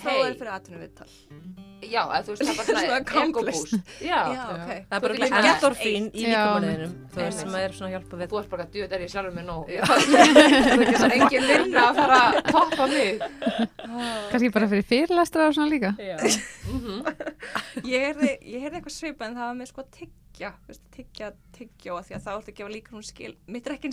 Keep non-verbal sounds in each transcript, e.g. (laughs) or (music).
þú fróðir hei, fyrir atvinnum viðtal. já, eða þú veist, það er bara (laughs) Svona svona accomplished. ego-boost. Já, Já, ok. Það er bara Þú gert endorfín í Já. líkamanninum, þú veist, sem er svona að hjálpa við. þú ert bara, djúið er ég sjálfur með nóg. Það er engin vinna að fara að toppa mig. Kannski bara fyrir fyrirlestra og svona líka. Já. (laughs) Ég heyrði, ég heyrði eitthvað svipað en það var með sko tyggja, þú veist, tyggja, tyggjó að því að þá ertu að gefa líka hún skil, mitt er ekki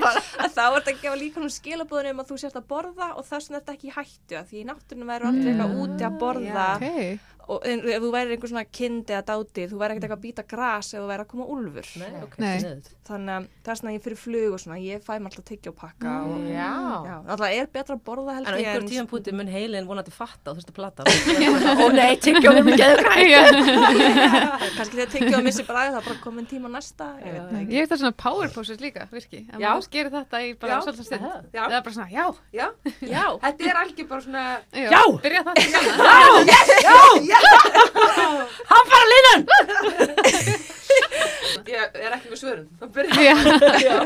(laughs) bara að þá ertu að gefa líka hún skilabúðin um að þú sérst að borða og þess vegna ertu ekki í hættu að því í náttúrunum væri aldrei eitthvað úti að borða. Ok. Og en, ef þú væri einhver svona kind eða dáti, þú væri ekkert eitthvað að býta gras ef þú væri að koma úlfur. Nei, ok, Nei. Þannig að það er svona ég fyrir flug og svona, ég fæ mér alltaf tyggjópakka og Já. já, alltaf er betra að borða held En á einhver tíðan púti mun heilin vonandi fatta og þú veist að plata. (laughs) Ó nei, tyggjóðum ekki eða græn. kannski þegar tyggjóða missi bræði það er bara komin tíma næsta, ég veit það ekki. Ég veit það svona power poses líka, virki. En Já. maður gerir þetta í bara Já. svolítið stund. Hann fara línan! ég er ekki með svörun. Það byrjar Já.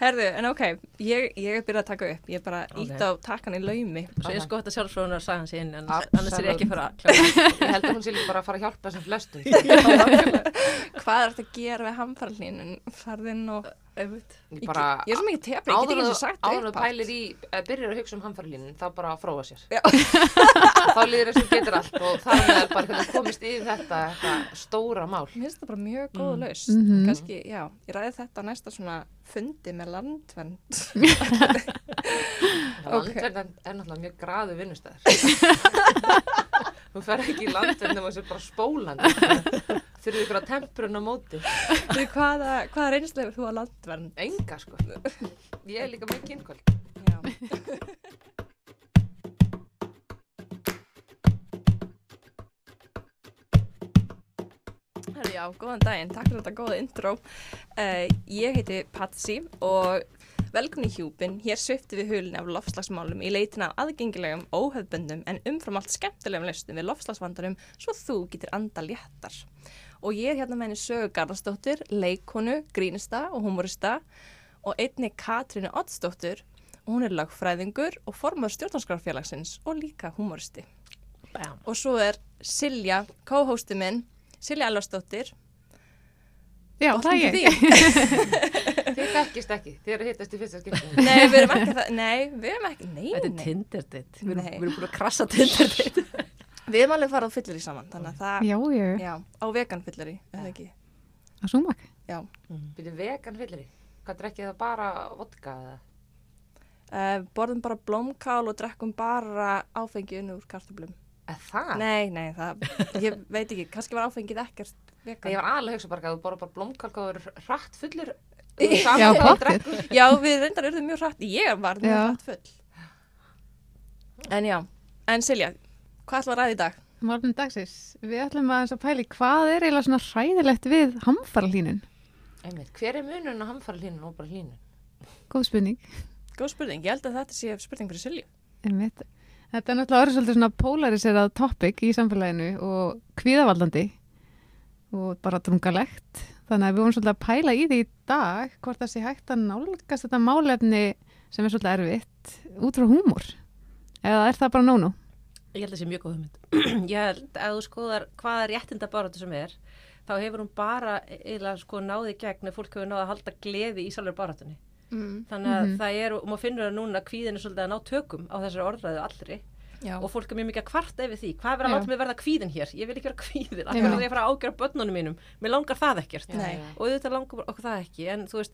herðu, en ok, ég, ég er byrjað að taka upp, ég er bara Ok. ítt á takkan í laumi. Svo ég sko þetta sjálfsfróðunar sagan sér inn, en Absolutt. annars er ég ekki að fara að klára. Ég held að hún sé líka bara að fara að hjálpa þessum flestum. (laughs) Hvað er þetta að gera við hamfarlínun? Farðinn og... Ég bara, ég er svo mikið tepri, ég get ekki eins og sagt áður upphátt. pælir í, uh, byrjar að hugsa um hamfæralínu, þá bara að fróa sér. (laughs) Þá líður þess að getur allt og það er bara komist yfir þetta, þetta stóra mál. Mér finnst það bara mjög góð Mm. laust. Mhm. Kannski, já, ég ræði þetta á næsta svona fundi með landvernd. (laughs) Ok. Landverð er, er náttúrulega mjög graðu vinnustæður. (laughs) Þú fer ekki í landverð nema þessi bara spólandi. Þurfið ykkur að temprun á móti. Þú, hvaða, hvaða reynslu hefur þú að landvernd? Enga sko. Ég er líka með kynkvöld. Já. Herri, já, góðan daginn, takk fyrir þetta góða intro. Uh, ég heiti Patsy og velkomin í hjúpin. Hér svifti við hulni af lofslagsmálum í leitina af aðgengilegum, óhefbundum en umfram allt skemmtilegum lausnum við lofslagsvandarum svo þú getur anda léttar. Og ég er hérna með henni Sögu Garðarsdóttir, leikonu, grínista og humorista og einni Katrínu Oddsdóttir og hún er lagfræðingur og formar stjórnarskrárfélagsins og líka humoristi. Bam. Og svo er Silja, co-hosti minn, Silja Allarsdóttir. Já, það er ég. (laughs) Þið þekkist ekki, þið eru hittast í fyrsta skiptinu. Nei, við erum ekki það, nei, við erum ekki, nei, Þetta er nei. Tinder date. Við erum, Nei. búin að krassa Tinder date. (laughs) Við erum alveg farað á fyllir í saman, þannig að það, Já, ég. já, á vegan fyllir í, eða ekki, Að súmak. já. Byrju vegan fyllir í. Hvað drekkið það bara vodka eða? Uh, borðum bara blómkál og drekkum bara áfengi unni úr kartöflum. Eða það? Nei, nei, það, ég veit ekki, kannski var áfengið ekkert vegan. Ég var alveg að hugsa bara að þú borða bara blómkál hvað þú eru hratt fullur. (laughs) Já, pottþétt. Já, við reyndar erum mjög hrætt, ég var mjög hrætt full. En já, en Silja, hvað ætla að ræða í dag? Málum dagsins. Við ætlum að, að pæli hvað er eiginlega svona hræðilegt við hamfarlínun. Einmitt, hver er munun á hamfara hlínun og bara hlínun? Góð spurning. Góð spurning, ég held að þetta sé spurning fyrir Silju. Einmitt. Þetta er náttúrulega orðið svolítið svona polariserað topic í samfélaginu og kvíðavaldandi og bara drungalegt. Þannig að við vorum svolítið að pæla í því í dag hvort það sé hægt að nálgast þetta málefni sem er svolítið erfitt út frá húmor. Eða er það bara nónu? Ég held að það sé mjög góð hugmynd. (clears throat) Ég held að þú skoðar hvaða réttinda baráttu sem er, þá hefur hún bara eiginlega sko náði gegn ef fólk hefur náði að halda gleði í sjálfur baráttunni. Mm. Þannig að Mhm. það er, og maður finnur það núna að kvíðin er svolítið að ná tökum á þessari orðræðu allri Já, og fólk er mjög mikið að kvarta yfir því. Hvað er verið að Já. láta mig verða kvíðin hér? Ég vil ekki vera kvíðin. Af Já. hverju er ég að fara að ágjöra börnunum mínum? Mér langar það ekkert. Nei. Og auðvitað langar okkur það ekki. En þú veist,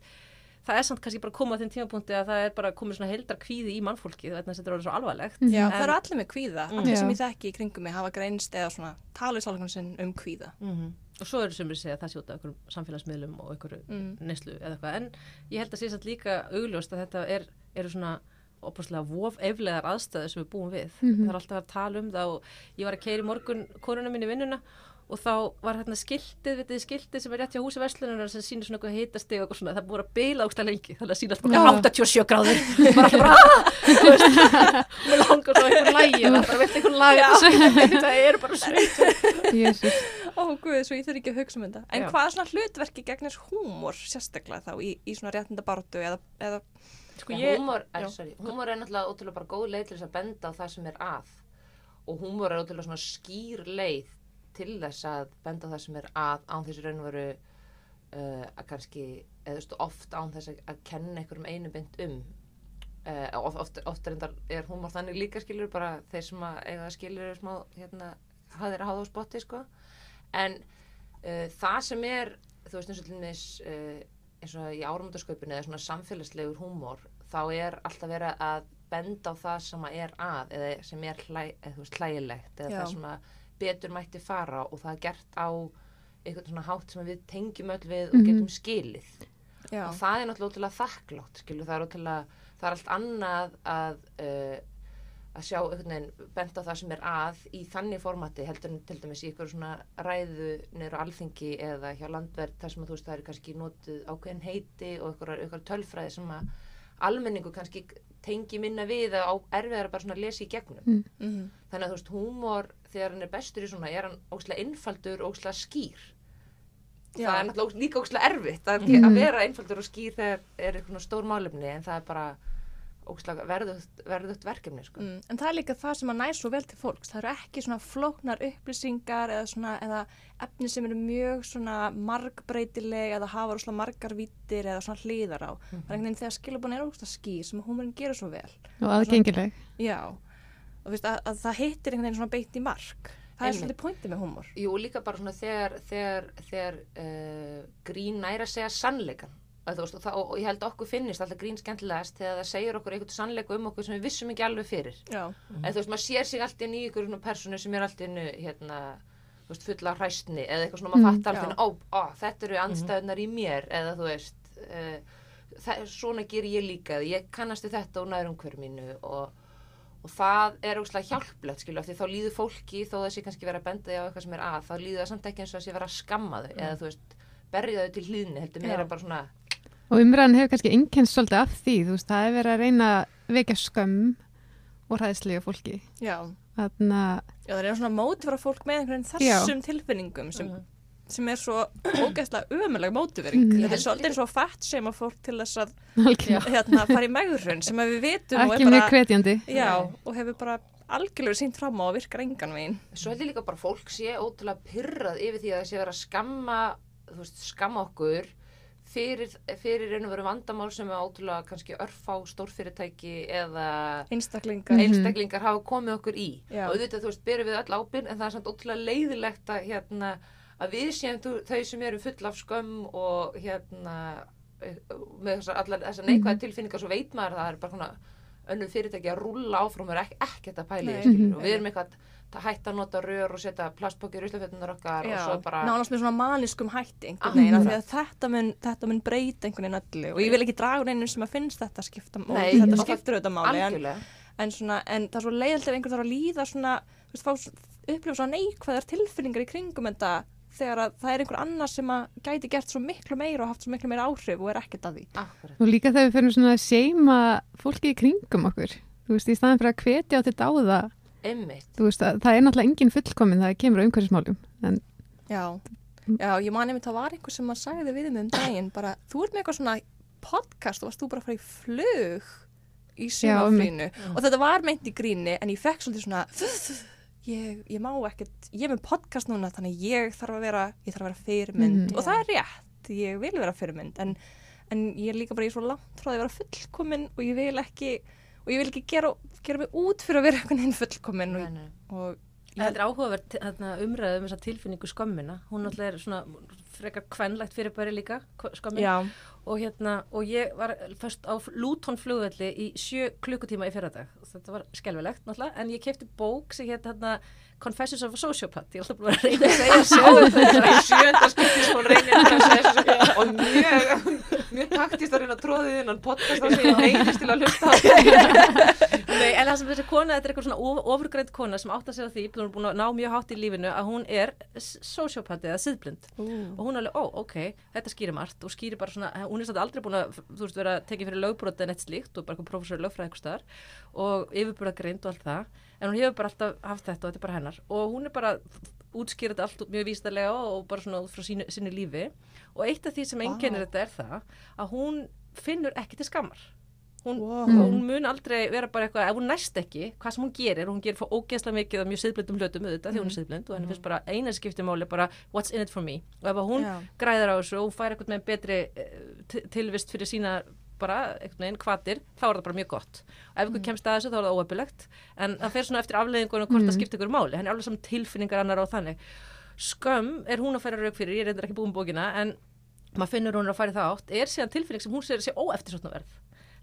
það er samt kannski bara að koma á þeim tímapunkti að það er bara komið svona heldar kvíði í mannfólki þannig að þetta er orðið svo alvarlegt. já En- það eru allir með kvíða. Mm. Allir sem ég þekki í kringum mig hafa greinst eða svona talið sálgann sinn um kvíða. -hmm. Og svo eru sem við segja að það sjóta okkur samfélagsmiðlum og okkur Mm. neyslu eða eitthvað. En ég held að sé samt líka augljóst að þetta er, eru svona opaslega vof eflegar aðstæður sem við búum við. Mhm. Það er alltaf að tala um það og ég var að keira í morgun konuna minni í vinnuna og þá var hérna skiltið, vitið skiltið sem er rétt hjá húsi verslunar sem sýnir svona eitthvað hitastig og eitthvað svona, það er búið að bila ákslega lengi þannig að sýna alltaf bara Já. 87 gráður bara alltaf bara "Ah!" Veist, (laughs) mér langar svo einhver lægi og það bara vilt einhver lag það er bara sveit. Ó, guð, svo ég þurfi ekki að hugsa um þetta. En Já. hvaða svona hlutverki gegnir húmor sérstaklega þá í, í svona réttinda baráttu eða, eða Sko ég, húmor, er, já. sorry, húmor er náttúrulega ótrúlega bara góð leið til þess að benda á það sem er að og húmor er ótrúlega svona skýr leið til þess að benda það sem er að án þessu raun og veru uh, að kannski, eða þú veist, oft án þess að, að kenna einhverjum einu mynd um uh, oft, oft, oft er, er húmor þannig líka skilur bara þeir sem að eiga það skilur er smá hérna, hafðir að hafa á spotti sko en uh, það sem er þú veist eins og til dæmis uh, eins og í áramöndaskaupinu eða svona samfélagslegur húmor þá er alltaf verið að benda á það sem að er að eða sem er hlæ, eða, veist, hlægilegt eða Já. það sem að betur mætti fara og það er gert á einhvern svona hátt sem við tengjum öll við og Mhm. getum skilið já, og það er náttúrulega ótrúlega þakklátt skilu, það er ótrúlega, það er allt annað að uh, að sjá einhvern veginn benda á það sem er að í þannig formati heldur en til dæmis í ykkur svona ræðu á alþingi eða hjá landverð þar sem að þú veist það eru kannski notuð ákveðin heiti og ykkur, ykkur tölfræði sem að almenningu kannski tengi minna við að á erfiðar bara svona að lesa í gegnum Mm. mhm, þannig að þú veist húmor þegar hann er bestur í svona er hann óslega innfaldur og óslega skýr. Já, það er náttúrulega líka óslega erfitt að, Mhm. að vera einfaldur og skýr þegar er eitthvað stór málefni en það er bara óslega verðugt, verðugt verkefni sko. mm, en það er líka það sem að næ svo vel til fólks, það eru ekki svona flóknar upplýsingar eða svona, eða efni sem eru mjög svona margbreytileg eða hafa rosalega margar vittir eða svona hliðar á, það er einhvern veginn þegar skilabun er ógst að skýr sem húmurinn gerur svo vel, og aðgengileg. já, veist að, að það hittir einhvern veginn svona beitt í mark, það er Einmitt. svolítið pointið með húmor. Jú, líka bara svona þegar, þegar, þegar uh, grín næra segja sannleikan veist, og, það, og, og ég held okkur finnist alltaf grín skemmtilegast þegar það segir okkur einhvern sannleiku um okkur sem við vissum ekki alveg fyrir en þú veist, maður sér sig alltaf inn í ykkur personu sem er alltaf inn hérna, fulla hræstni eða eitthvað svona, maður Mm, fattar já. alltaf ó, ó, þetta eru andstæðunar í mér eða þú veist uh, það, svona ger ég líka ég kannast þetta og nærum hver mínu og, og það er óslega hjálplegt skilu, af því þá líður fólki þó það sé kannski vera að benda því á eitthvað sem er að þá líður það samt ekki eins og það sé vera að skamma þau eða þú veist, berja þau til hlýðni heldur meira bara svona Og umræðan hefur kannski einkennst svolítið af því, þú veist, það er verið að reyna að vekja skömm og hræðslega fólki. já, Þannig að, já það er svona mótifara fólk með einhvern veginn Já. þessum tilfinningum sem, Mhm. Sem er svo ógeðslega umuleg mótivering, Mhm. þetta er svolítið eins og fætt sem að fólk til þess að hérna, fara í megrun sem að við vitum og ekki er mjög já, og hefur bara algjörlega sínt fram á og virkar engan veginn. Svo held ég líka bara að fólk sé ótrúlega pyrrað yfir því að það sé vera að skamma, þú veist, skamma okkur fyrir, fyrir raun og veru vandamál sem er ótrúlega kannski örfá stórfyrirtæki eða einstaklingar. Mhm. einstaklingar hafa komið okkur í. Já. og auðvitað, þú veist, berum við öll ábyrgð en það er samt ótrúlega leiðilegt að hérna, að við séum þau sem eru full af skömm og hérna með þessar, allar þessar neikvæða tilfinningar svo veit maður að það er bara svona önnur fyrirtæki að rúlla áfram og er ekki, ekkert að pæli og við erum eitthvað að hætta að nota rör og setja plastpokki í ruslafötunar okkar og Já, svo bara nánast með svona maniskum hætti einhvern Ah, veginn, af mhm. því að þetta mun, þetta mun breyta einhvern veginn öllu. Og ég vil ekki draga einum sem að finnst þetta skipta og Nei, þetta og það- skiptir auðvitað máli en, en, svona, en það er svo leiðilt ef einhver þarf að líða svona, þú veist, fá, upplifa svona neikvæðar tilfinningar í kringum þetta þegar að það er einhver annar sem að gæti gert svo miklu meira og haft svo miklu meira áhrif og er ekkert að því. Akkurat. Og líka þegar við fyrir svona að seima fólki í kringum okkur, þú veist, í staðan fyrir að hvetja á til dáða, Einmitt. þú veist, að, það er náttúrulega engin fullkomin það kemur á umhverfismálum, en Já, já, ég man einmitt það var einhver sem að sagði við mig um daginn bara, þú ert með eitthvað svona podcast og varst þú bara að fara í flug í sumafrínu og þetta var meint í gríni en ég fekk svolítið svona ég, ég má ekkert, ég er með podcast núna þannig ég þarf að vera, ég þarf að vera fyrirmynd Mhm. og það er rétt, ég vil vera fyrirmynd en, en ég er líka bara í svo langt frá að vera fullkomin og ég vil ekki og ég vil ekki gera, gera mig út fyrir að vera einhvern veginn fullkomin Nei, og, nei. og Þetta er áhugavert þarna, umræðu um þessa tilfinningu skömmina. Hún náttúrulega er svona frekar kvenlegt fyrir bæri líka, skömmin. já, Og, hérna, og ég var fyrst á Luton flugvelli í sjö klukkutíma í fyrradag. Þetta var skelvilegt náttúrulega, en ég kefti bók sem hétt hérna Confessions of a Sociopath. Ég ætla bara að reyna að segja (laughs) Sjáum þetta í sjönda skipti svo reynir að segja þessu og mjög, mjög taktist að reyna að tróða því innan podcast og segja neyðist til að hlusta á (laughs) Nei, en það sem þessi kona, þetta er eitthvað svona of, ofurgreind kona sem átt að segja því, hún er búin að ná mjög hátt í lífinu, að hún er sociopati eða siðblind. Og hún er alveg, ó, ok, þetta skýrir margt. Og skýrir bara svona, hún er svolítið aldrei búin að, þú veist, vera tekið fyrir lögbrot en eitt slíkt og bara eitthvað professor í lögfræði eitthvað staðar og yfirbúrða greind og allt það, en hún hefur bara alltaf haft þetta og þetta er bara hennar. Og hún er bara útskýrði þetta allt mjög vístarlega og bara svona frá sínu, sínu lífi. Og eitt af því sem Vá. einkennir þetta er það að hún finnur ekki til skammar hún, Wow. hún mun aldrei vera bara eitthvað, ef hún næst ekki hvað sem hún gerir, hún gerir ógeðslega mikið af mjög siðblindum hlutum auðvitað því hún er siðblind og henni finnst bara eina skipti máli bara what's in it for me? Og ef hún Já. græðir á þessu og fær eitthvað með betri eh, ti- tilvist fyrir sína bara einhvern veginn kvatir, þá er það bara mjög gott. Og ef ykkur kemst að þessu þá er það óöpilegt en það fer svona eftir afleðingunum hvort það skiptir ykkur máli. Henni er alveg saman tilfinningar annar á þannig. Skömm er hún að færa rauk fyrir ég er reyndar ekki búin bókina en maður finnur hún að fara í það átt er síðan tilfinning sem hún sér sé óeftirsotnaverð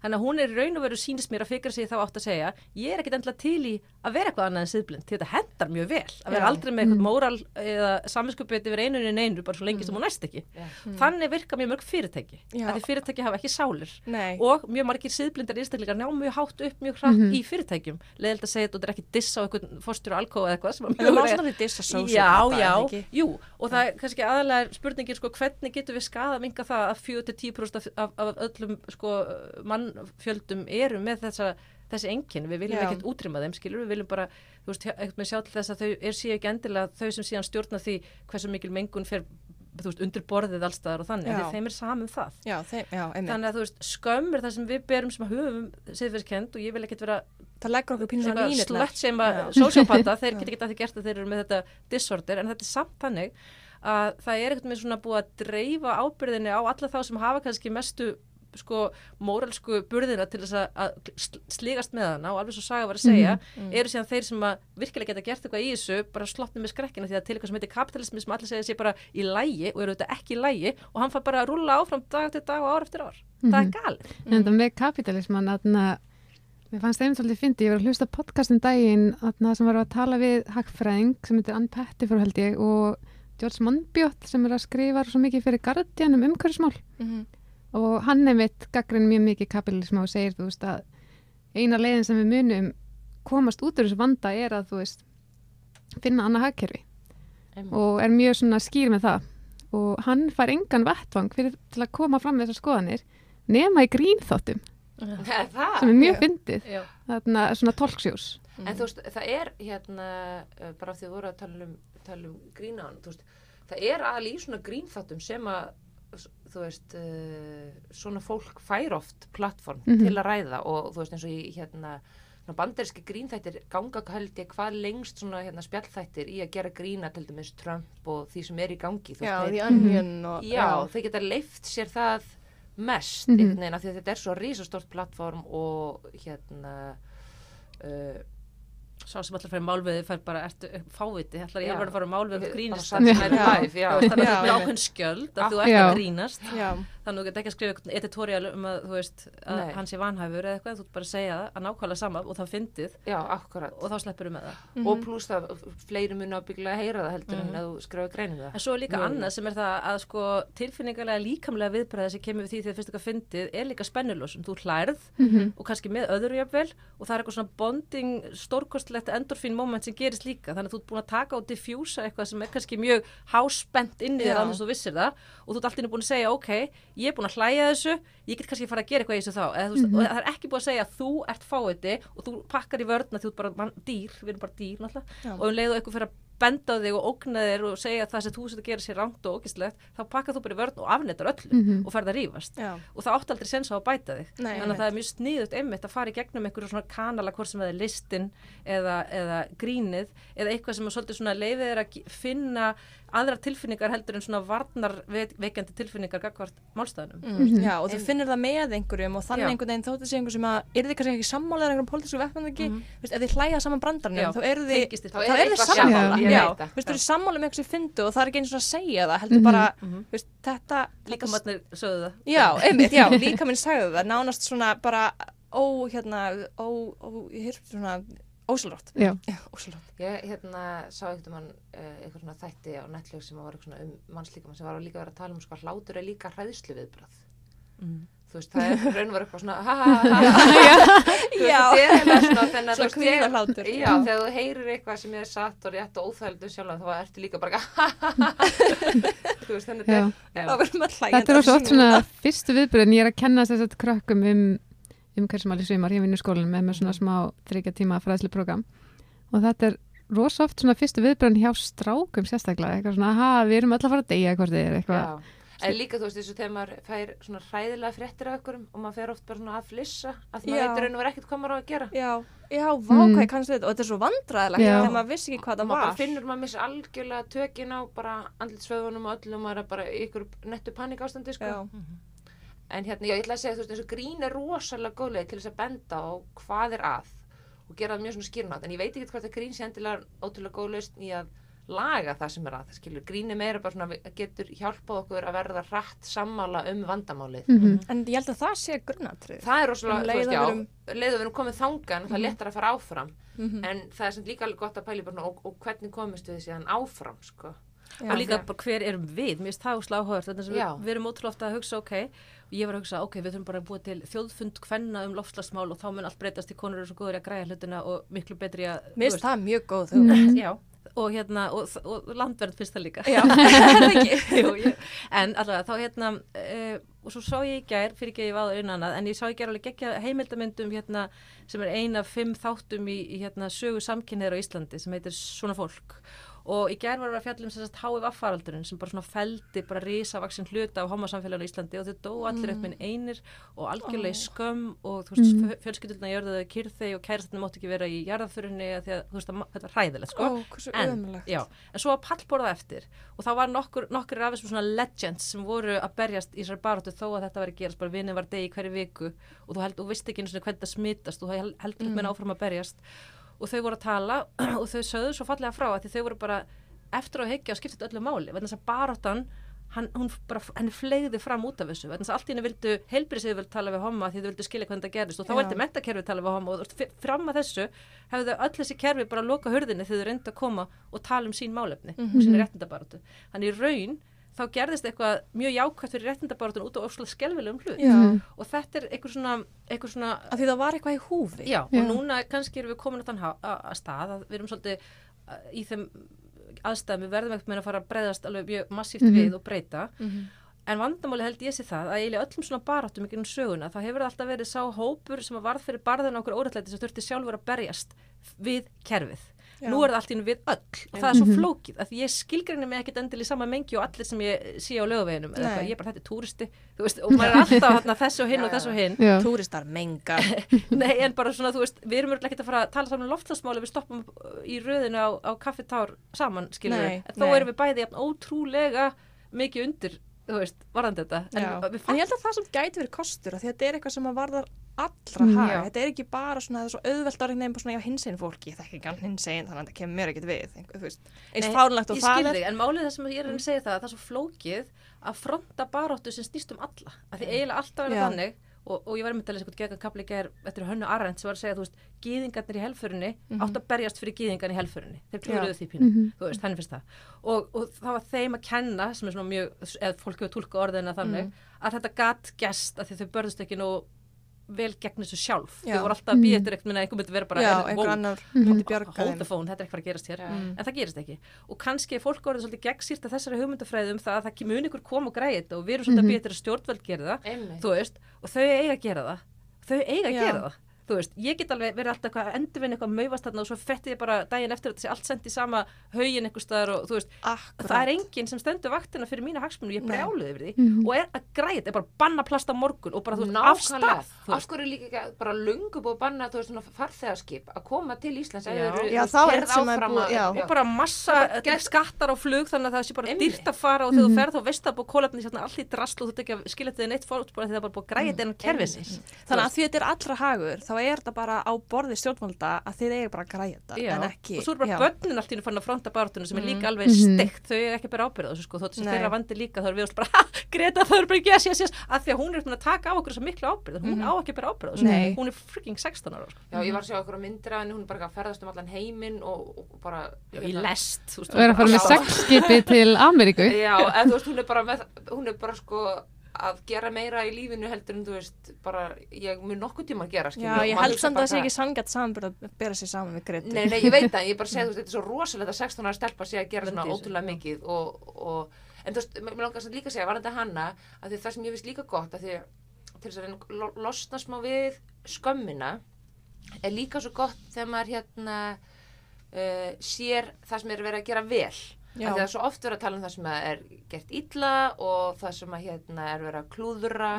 þannig að hún er raun og veru sýnist mér að fikra sig þá átt að segja ég er ekkit endla til í að vera eitthvað annað en siðblind því þetta hendar mjög vel að vera Já. aldrei með eitthvað móral eða saminskupið yfir einunni neinu bara svo lengi sem hún næst ekki Já. þannig virka mjög mörg fyrirtæki Já. að því fyrirtæki hafa ekki sálir Nei. og mjög margir siðblindar einstaklingar ná mjög hátt upp mjög hratt í fyrirtækjum leðild að segja þetta og þetta er ekki diss á eitthvað fórstur og alkóð eða eitthvað að En það má svona því dissa Já, sociopata, já, ekki? jú, og það er kannski aðalega spurningin sko, hvernig getum við skada minga það að 4-10% af, af, af öllum sko, mannfjöldum eru með þessa, þessi enginn, við viljum ekkert útrýma þeim, skilur, við viljum bara, þú veist, ekkert með sjá til þess að þau er síðan ekki endilega þau sem síðan stjórna því hversu mikil mengun fer, þú veist, undir borðið allstaðar og þannig, því þeim er saman það. Já, þeim, já. Þannig að þú veist, skömm er það sem við berum sem höfum siðferðskend og ég vil ekkert vera slött sem að sociopata, þeir (laughs) geta ekki að því gert að þeir eru með þetta disorder, en þetta er samt þannig að það er eitthvað með svona búið að dreifa ábyrðinni á alla þá sem hafa kannski mestu sko móralsku burðina til þess að- að sl- slígast með hana og alveg svo Saga var að segja eru síðan þeir sem að virkilega geta gert eitthvað í þessu bara sloppni með skrekkina því að til eitthvað sem heitir kapitalismi sem allir segja sé bara í lægi og eru þetta ekki í lægi og hann fær bara að rúlla áfram dag til dag og ár eftir ár. Það er galið En þetta með kapitalisman, þarna, mér fannst einmitt svolítið fyndi, ég var að hlusta á podcastin daginn þarna, sem var að tala við Hackfræðing sem heitir Ann Pettiford held ég og George Monbiot sem er að skrifa svo mikið fyrir Guardian um umhverfismál. Mhm. Og hann einmitt gaggrinn mjög mikið kapitalisma og segir þú veist að eina leiðin sem við munum komast út úr þessu vanda er að þú veist finna annað hagkerfi. Einmitt. og er mjög svona skýr með það. Og hann fær engan vettvang fyrir til að koma fram með þessar skoðanir nema í grínþáttum. Er sem er mjög fyndið. Þarna svona tolksjós En þú veist, það er hérna, uh, bara af því að voru að tala um, tala um grínan, þú veist, það er aðal í svona grínþáttum sem að, þú veist, uh, svona fólk fær oft plattform Mhm. til að ræða og þú veist eins og í hérna, svona banderski grínþættir ganga held ég hvað lengst svona hérna spjallþættir í að gera grína til dæmis Trump og því sem er í gangi. þú Já, veist, The þeir- Onion og... Já, þeir geta leift sér það mest Mhm. einhvern veginn af því að þetta er svo risastort plattform og hérna uh, Sá sem allar færi málveði fær bara, ertu eh, fáviti, ætlar ég alveg að fara málveði og grínast? þannig að það er ákveðn skjöld að þú ert að grínast. Já, þannig að þú getur ekki að skrifa eitthvað editorial um að þú veist að Nei. hann sé vanhæfur eða eitthvað, þú ert bara að segja það að nákvæmlega sama og það fyndið Já, akkurat. og þá sleppur við með það Mhm. Og pluss það, fleiri muni ábygglega að heyra það heldur Mhm. en að þú skrifa greinum það. En svo er líka Mögulega. annað sem er það að sko tilfinningarlega líkamlega viðbræði sem kemur við því þegar fyrst eitthvað fyndið er líka spennulósun. Þú hlærð Mhm. og kannski með öðru jafnvel og það er eitthvað svona bonding stórkostlegt endorfín moment sem gerist líka þannig að þú ert búin að taka og diffjúsa eitthvað sem er kannski mjög háspennt inn í þér Já. annars þú vissir það og þú ert alltaf búin að segja ok, ég er búin að hlæja þessu ég get kannski að fara að gera eitthvað í þessu þá. Eða, veist, og það er ekki búin að segja að þú ert fáiði og þú pakkar í vörðna því þú ert bara man, dýr, við erum bara dýr náttúrulega. Og um leið og eitthvað fyrir að benda þig og ógna þér og segja að það sem þú setur að gera sér rangt og ógislegt þá pakkar þú bara í vörn og afnetar öllu Mhm. og ferð að rífast. Já, og það átti aldrei sens á að bæta þig. Nei, þannig að það er mjög sniðut einmitt að fara í gegnum einhverju svona kanala hvort sem það er listin eða, eða grínið eða eitthvað sem er svolítið leifið er að finna aðra tilfinningar heldur en svona varnar veikandi tilfinningar gagvart málstæðanum mm, já, og þú finnir það með einhverjum og þannig Já. einhvern veginn þóttu sé einhver sem að er þið kannski ekki sammálaðir einhverjum pólitísku Mhm. mm. veist, ef þið hlæja saman brandarnum Já, þá eru þið þið Þá þá þá er eru þið sammála já, það. veist, þú eru sammála með eitthvað sem fyndu og það er ekki eins og að segja það heldur Mhm. bara, Mhm. veist, þetta líka þetta- matnir sögðu það já, einmitt, já, (laughs) líka minn sagði það nánast svona bara ó, hérna, ó, ó, ég hýrst svona Já. já, ósálrátt Ég hérna sá einhvern mann uh, eitthvað svona þætti á Netflix sem var eitthvað svona um mannslíkama sem var líka að vera að tala um sko hlátur er líka hræðslu viðbrað. mm. Þú veist, það er raun og var eitthvað svona ha ha ha ha (laughs) Þú veist, Já. er (laughs) þú veist, þegar-. Já, þú heyrir eitthvað sem er satt og rétt og óþægildu sjálf þá ertu líka bara ha ha ha (laughs) Þú veist, þannig Já. þetta er Þetta er svo oft svona fyrstu viðbröðin, ég er að kenna þess að krökkum um, um hversum alveg svimar, ég vinn í skólanum með með svona smá þryggja tíma fræðslu program og þetta er rosa oft svona fyrstu viðbröðin hjá strákum sérstaklega, eitthvað svona, ha, við erum öll að fara að deyja hvort þið er eitthvað. En líka þú veist og þegar maður fær svona hræðilega fréttir af ykkurum og maður fer oft bara svona að flissa að maður veitur raun og verið ekkert hvað maður á að gera. Já, já, vá, Mm. hvað ég kannast þetta og þetta er svo vandræðilegt Já. þegar maður vissi ekki hvað það maður bara var. finnur maður missa algjörlega tökin á bara andlitsvöðunum og öllum og maður er bara í ykkur nettu panik ástandi sko. Já, En hérna, já, ég ætla að segja, þú veist, eins og grín er rosalega góðlega til þess að benda á hvað er að og gera það mjög svona skýrnátt. En ég veit ekki hvort að grín sé endilega ótrúlega góð lausn í að laga það sem er að. Skilur, grín er meira bara svona, getur hjálpað okkur að verða hratt sammála um vandamálið. Mhm. en ég held að það sé grunnatrið. Það er rosalega, Um þú veist, að já, við erum- leið að við erum komið þangan, það er Mhm. lettar að fara áfram. Mhm. En það er samt líka alveg gott að pæli bara, svona, og, og hvernig komist við síðan áfram, sko. Já. og líka bara hver erum við, mér finnst það úslega áhugavert þetta sem Já. við, við erum ótrúlega ofta að hugsa ok, ég var að hugsa ok, við þurfum bara að búa til þjóðfund kvenna um lofslagsmál og þá mun allt breytast í konur eru svo góður í að græja hlutina og miklu betri að Mér þú finnst það mjög góð Mm. hugmynd. já, og hérna og, og landverð finnst það líka Já, (laughs) (laughs) það ekki. Jú, ég, en allavega þá hérna uh, og svo sá ég í gær, fyrir ekki að ég var á annað en ég sá í gær alveg geggja heimildamöndum hérna, sem er ein af fimm þáttum í, í hérna, sögu samkynniður á Íslandi sem heitir Svona fólk og í gær var að fjalla um þess að HIV faraldurinn sem bara svona feldi bara risavaksin hluta á homosamfélaginu á Íslandi og þau dó allir upp minn einir og algjörlega í skömm og þú veist, mm. fjölskyldurna gjörðu þau kyrþei og kærastinu mátti ekki vera í jarðaförinni því að þú veist, að, þetta var hræðilegt sko. Ó, hversu en, já, en svo var pallborða eftir og þá var nokkur, nokkur af þessum svona legends sem voru að berjast í þessari baróttu þó að þetta var að gerast, bara vinnin var degi hverju viku og þú held, þú vist ekki hvernig það smittast og þú held, heldur mm. Að og þau voru að tala (clears throat) og þau sögðu svo fallega frá að þau voru bara eftir að higgja og skipta öllu máli vegna þess að baróttan hann, henni flegði fram út af þessu vegna þess að allt í henni vildu, heilbyrðisið vildu tala við homma því þau vildu skilja hvernig það gerist og þá vildi mentakerfið tala við homma og fram að þessu hefðu öll þessi kerfi bara loka hurðinni þegar þau reyndu að koma og tala um sín málefni Mhm. og sín réttindabaratu. Þannig raun þá gerðist eitthvað mjög jákvæmt fyrir réttindabaratun út á óslulega skelvilegum hlut Já, og þetta er eitthvað svona, eitthvað svona af því það var eitthvað í húfi. Já, Já. og núna kannski erum við komin á þann að að stað að við erum svolítið í þeim aðstæðum, við verðum ekkert með að fara að breyðast alveg mjög massíft Mhm. við og breyta Mhm. en vandamáli held ég sé það að eiginlega öllum svona baráttum ekki um söguna, þá hefur það alltaf verið sá hópur sem að varð fyrir barðin okkur órættlæti sem þurfti sjálfur að berjast við kerfið. Já. Nú er það allt í einu við öll og það er svo Mhm. flókið að því ég skilgrinni mig ekkit endil í sama mengi og allir sem ég sé á lögaveginum eða eitthvað, ég er bara þetta er túristi þú veist, og maður er alltaf þarna, þessu og hinn og þessu og hinn. Túristar menga. (laughs) Nei, en bara svona, þú veist, við erum örugglega ekkert að fara að tala saman um loftslagsmáli, við stoppum uh, í röðinu á, á kaffitár saman, skilur Nei, við. En þó nei. erum við bæði jafn ótrúlega mikið undir, þú veist, varðandi þetta. En En ég held að það samt gæti verið kostur af því að þetta er eitthvað sem að varðar allra Mm. Já. Þetta er ekki bara svona, það er svo auðvelt orðin nefn bara svona já hinsegin fólki, ég þekki ekki alveg hinsegin þannig að þetta kemur mér ekkert við. eins fárlegt og það er. en málið það sem ég er að reyna að segja það, að það er svo flókið að fronta baróttu sem snýst um alla. Að því eiginlega alltaf er það þannig, og, og ég var með að lesa eitthvað gegn kapli eftir Hönnu Arendt sem var að segja, þú veist, gýðingarnir í helförinni Mhm. átt að berjast fyrir gýðingarnir í helförinni. Þeir klúruðu því pínu. Mhm. þú veist, henni finnst það og, og það var þeim að kenna sem er svona mjög, eða fólk hefur tólka orðina þannig, Mm. að þetta gat gest að þau börðust ekki nú vel gegn þessu sjálf, Já. þau voru alltaf að býja Mm. eftir eitthvað, einhver myndi vera bara Já, "Heyrðu, einhver annar myndi bjarga hold þeim. the phone, þetta er ekki fara að gerast hér Mm. en það gerist ekki og kannski er fólk orðið svolítið gegnsýrt að þessari hugmyndafræði um það að það mun ykkur koma og græði þetta og við erum svolítið að Mhm. býja eftir að stjórnveld gera það veist, og þau eiga að gera það þau eiga að Já. gera það þú veist, ég get alveg verið alltaf eitthvað að endurvinna eitthvað mauvast þarna og svo fetti ég bara daginn eftir að þetta sé allt sendt í sama haugin einhver staðar og þú veist, Akkurat. það er enginn sem stendur vaktina fyrir mína hagsmunum, ég er Nei. brjáluð yfir því Mhm. og er að græða, er bara að banna plast á morgun og bara þú veist, Nákvæmlega. afstað þú Af hverju líka ekki bara lungu búið að banna þú veist svona farþegarskip að koma til Íslands Já. eru, Já, þá er keyrð þetta sem er áfram búið- að- já. og bara massa bara get... skattar á flug þannig að það sé bara Einmitt. Hérna er þetta bara á borði stjórnvalda að þið eiga bara að græja þetta, Já, en ekki. og svo er bara börnin allt í hennu fann að fronta barátunum sem er líka alveg Mhm. steikt, þau er ekki bara ábyrða þessu sko, þótt sem þeirra vandi líka þá er við alltaf bara, (laughs) Greta það er bara yes, yes, yes, að því að hún er búin að taka á okkur svo miklu ábyrða, hún Mhm. á ekki bara ábyrða þessu, hún er freaking 16 ára sko. Já, ég var að sjá okkur á myndir af henni, hún er bara að ferðast um allan heiminn og, og bara Já, í lest þú veist, er að með með, gera meira í lífinu heldur en þú veist, bara ég mun nokkuð tíma að gera, Já, ég held samt að það sé ekki sangat samanbyrð að bera sér saman við Gretu. Nei, nei, ég veit það, ég bara segi, (laughs) þú veist, þetta er svo rosalegt að 16 ára stelpa sé að gera svona ótrúlega mikið og, og en þú veist, mér langar samt líka að segja, var þetta hanna að því það sem ég finnst líka gott að því til þess að reyna losna smá við skömmina er líka svo gott þegar maður hérna uh, sér það sem er verið að gera vel Það er svo oft verið að tala um það sem er gert illa og það sem að hérna er verið að klúðra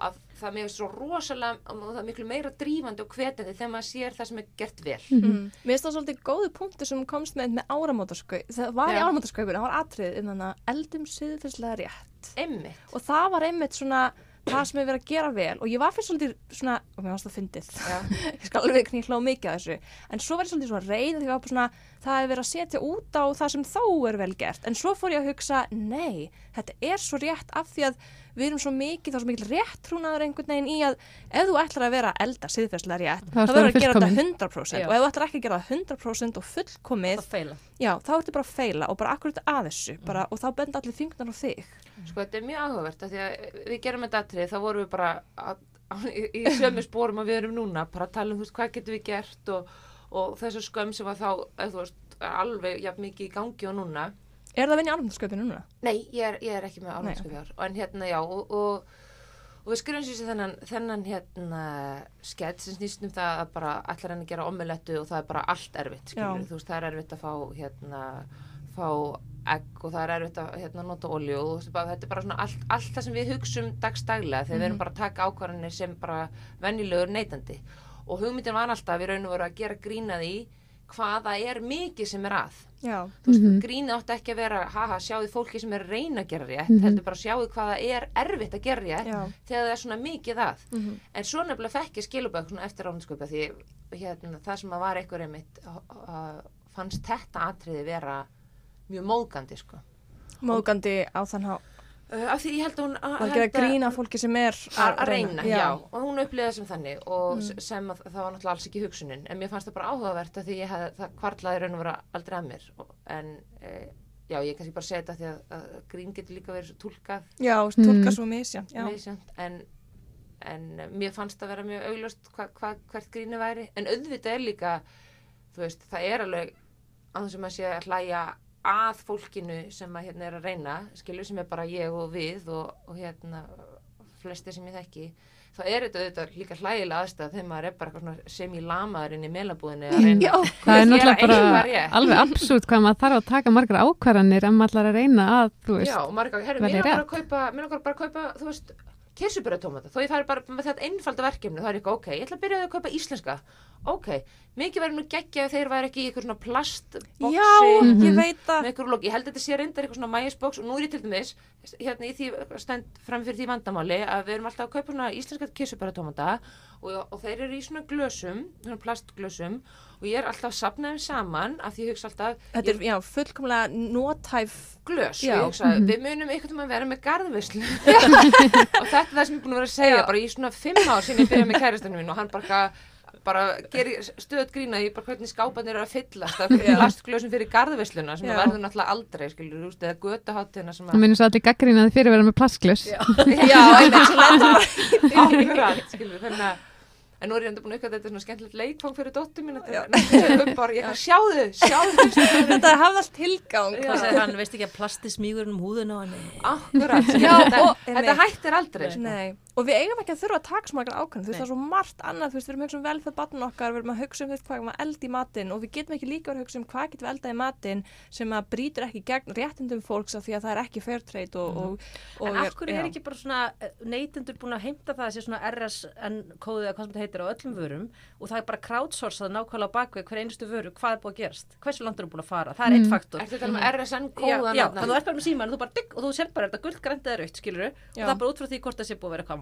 að það er mjög svo rosalega og það er miklu meira drífandi og hvetandi þegar maður sér það sem er gert vel Mm. Mér finnst það svolítið góðu punktur sem komst með með áramótaskaup. Það var í Já. áramótaskaupinu, það var atrið þannig að eldum siðferðslega rétt. Einmitt Og það var einmitt svona það sem er verið að gera vel og ég var fyrst svolítið svona, og mér varst það fyndið, (laughs) ég skal alveg ekki hlá mikið að þessu, en svo var ég svolítið svona reið því bara svona, það er verið að setja út á það sem þó er vel gert, en svo fór ég að hugsa, nei, þetta er svo rétt af því að við erum svo mikið, þá svo mikil rétt trúnaður einhvern veginn í að ef þú ætlar að vera að elda siðferðslega rétt, Þá verður að gera þetta 100% Já. og ef þú ætlar ekki að gera það 100% og fullkomið, já, þá ertu bara að feila og bara akkurat að þessu, bara, og þá benda allir fingnar á þig. Sko þetta er mjög áhugavert af því að við gerum þetta atrið þá vorum við bara að, að, í, í sömu spórum að við erum núna bara að tala um þú veist hvað getum við gert og, og þessu skömm sem var þá eða, veist, er alveg jafn mikið í gangi og núna Er það að í áramótaskaupinu núna? Nei, ég er, ég er ekki með álmensku fjár en hérna já og, og, og við skrifum sér þennan, þennan hérna skett sem snýst um það að bara allar henni gera omelettu og það er bara allt erfitt þú veist það er erfitt að fá hérna fá egg og það er erfitt að hérna, nota olju og þetta er bara svona allt, allt það sem við hugsum dagstaglega þegar við erum bara að taka ákvarðanir sem bara venjulegur neytandi. Og hugmyndin var alltaf við raun og veru að gera grína því hvaða er mikið sem er að Já. þú veist, Mhm. grínið átti ekki að vera haha, sjáðu fólki sem er að reyna að gera rétt Mhm. heldur bara sjáðu hvaða er erfitt að gera rétt Já. þegar það er svona mikið að Mhm. en svo nefnilega fekk ég skilubögg svona eftir ráðnsköpa því hérna, það sem að var einhver einmitt uh, uh, fannst þetta atriði vera mjög móðgandi sko Móðgandi á þann há. Uh, af því ég held að hún er ekki að grína fólki sem er að reyna, já. Já. og hún upplýði það sem þannig og Mm. sem að það var náttúrulega alls ekki hugsunin en mér fannst það bara áhugavert að því ég hef, það kvarlaði raun og vera aldrei að mér en e, já, ég kannski bara segja þetta því að, að grín getur líka verið svo túlkað Já, tólka Mm. svo misjant. En, en eh, mér fannst það vera mjög augljóst hva, hva, hvert gríni væri en auðvitað er líka þú veist, það er alveg að þess að maður sé að hlæja að fólkinu sem að hérna er að reyna skilur sem er bara ég og við og, og hérna flesti sem ég þekki þá er þetta auðvitað líka hlægilega aðstæð þegar maður er bara sem í lamaður inn í meilabúðinni að reyna Já. Það er náttúrulega bara alveg absúrt hvað maður þarf að taka margar ákvarðanir en maður ætlar að reyna að, þú veist, Já, er ekki, herru, mér langar rétt. að kaupa, mér langar bara að kaupa, þú veist, kirsuberatómata, þó ég færi bara með þetta einfalda verkefni, þá er ég ekki, ok, ég ætla að byrja að kaupa íslenska, ok, mikið verður nú geggja ef þeir væri ekki í eitthvað svona plastboksi Já, Mhm. ég veit með að. ég held að þetta sé reyndar eitthvað svona mægisboks og nú er ég til dæmis, hérna í því stend fram fyrir því vandamáli að við erum alltaf að kaupa svona íslenska kirsuberatómata og, og þeir eru í svona glösum, svona plastglösum og ég er alltaf að sapna þeim saman af því ég hugsa alltaf, Þetta er, já, fullkomlega nótæf. glös Já. og ég hugsa, við munum einhvern veginn að vera með garðvislu (laughs) og þetta er það sem ég er búin að vera að segja Já. bara í svona fimm ár sem ég byrja með kæristanum minn og hann bara, bara gerir stöðut grína í bara hvernig skápanir eru að fyllast af plastglösum fyrir garðvisluna sem Já. það verður náttúrulega aldrei skilur, þú veist, eða götuháttina sem það minnur svo allir gaggrínaði fyrir að vera með plastglös. Já, (laughs) einmitt, (laughs) En nú er ég enda búin að uppgæta þetta svona skemmtilegt leikfang fyrir bara, ég sjáðu, sjáðu Þetta hafði allt tilgang. Hvað segir hann, veist ekki að plasti smígur um húðuna á henni? Akkurat, Já, þetta, og- þetta hættir aldrei sko. Nei, og við eigum ekki að þurfa að taka svo margar ákvæmum, þú veist, það er svo margt annað, þú veist, við erum að hugsa um velferð barn okkar, við erum að hugsa um veist, hvað við elda í matinn og við getum ekki líka verið að hugsa um hvað getum við eldað í matinn sem að brýtur ekki gegn réttindum fólks af því að það er ekki fair trade og, og, og En af hverju er ekki bara svona neytendur búin að heimta það að sé svona RSN kóðið eða hvað sem þetta heitir á öllum vörum og það er bara crowdsourcað nákvæmlega á bakvið hver einustu vöru, hvað er búið að gerast? Hversu langt er búin að fara? Það er eitt faktor.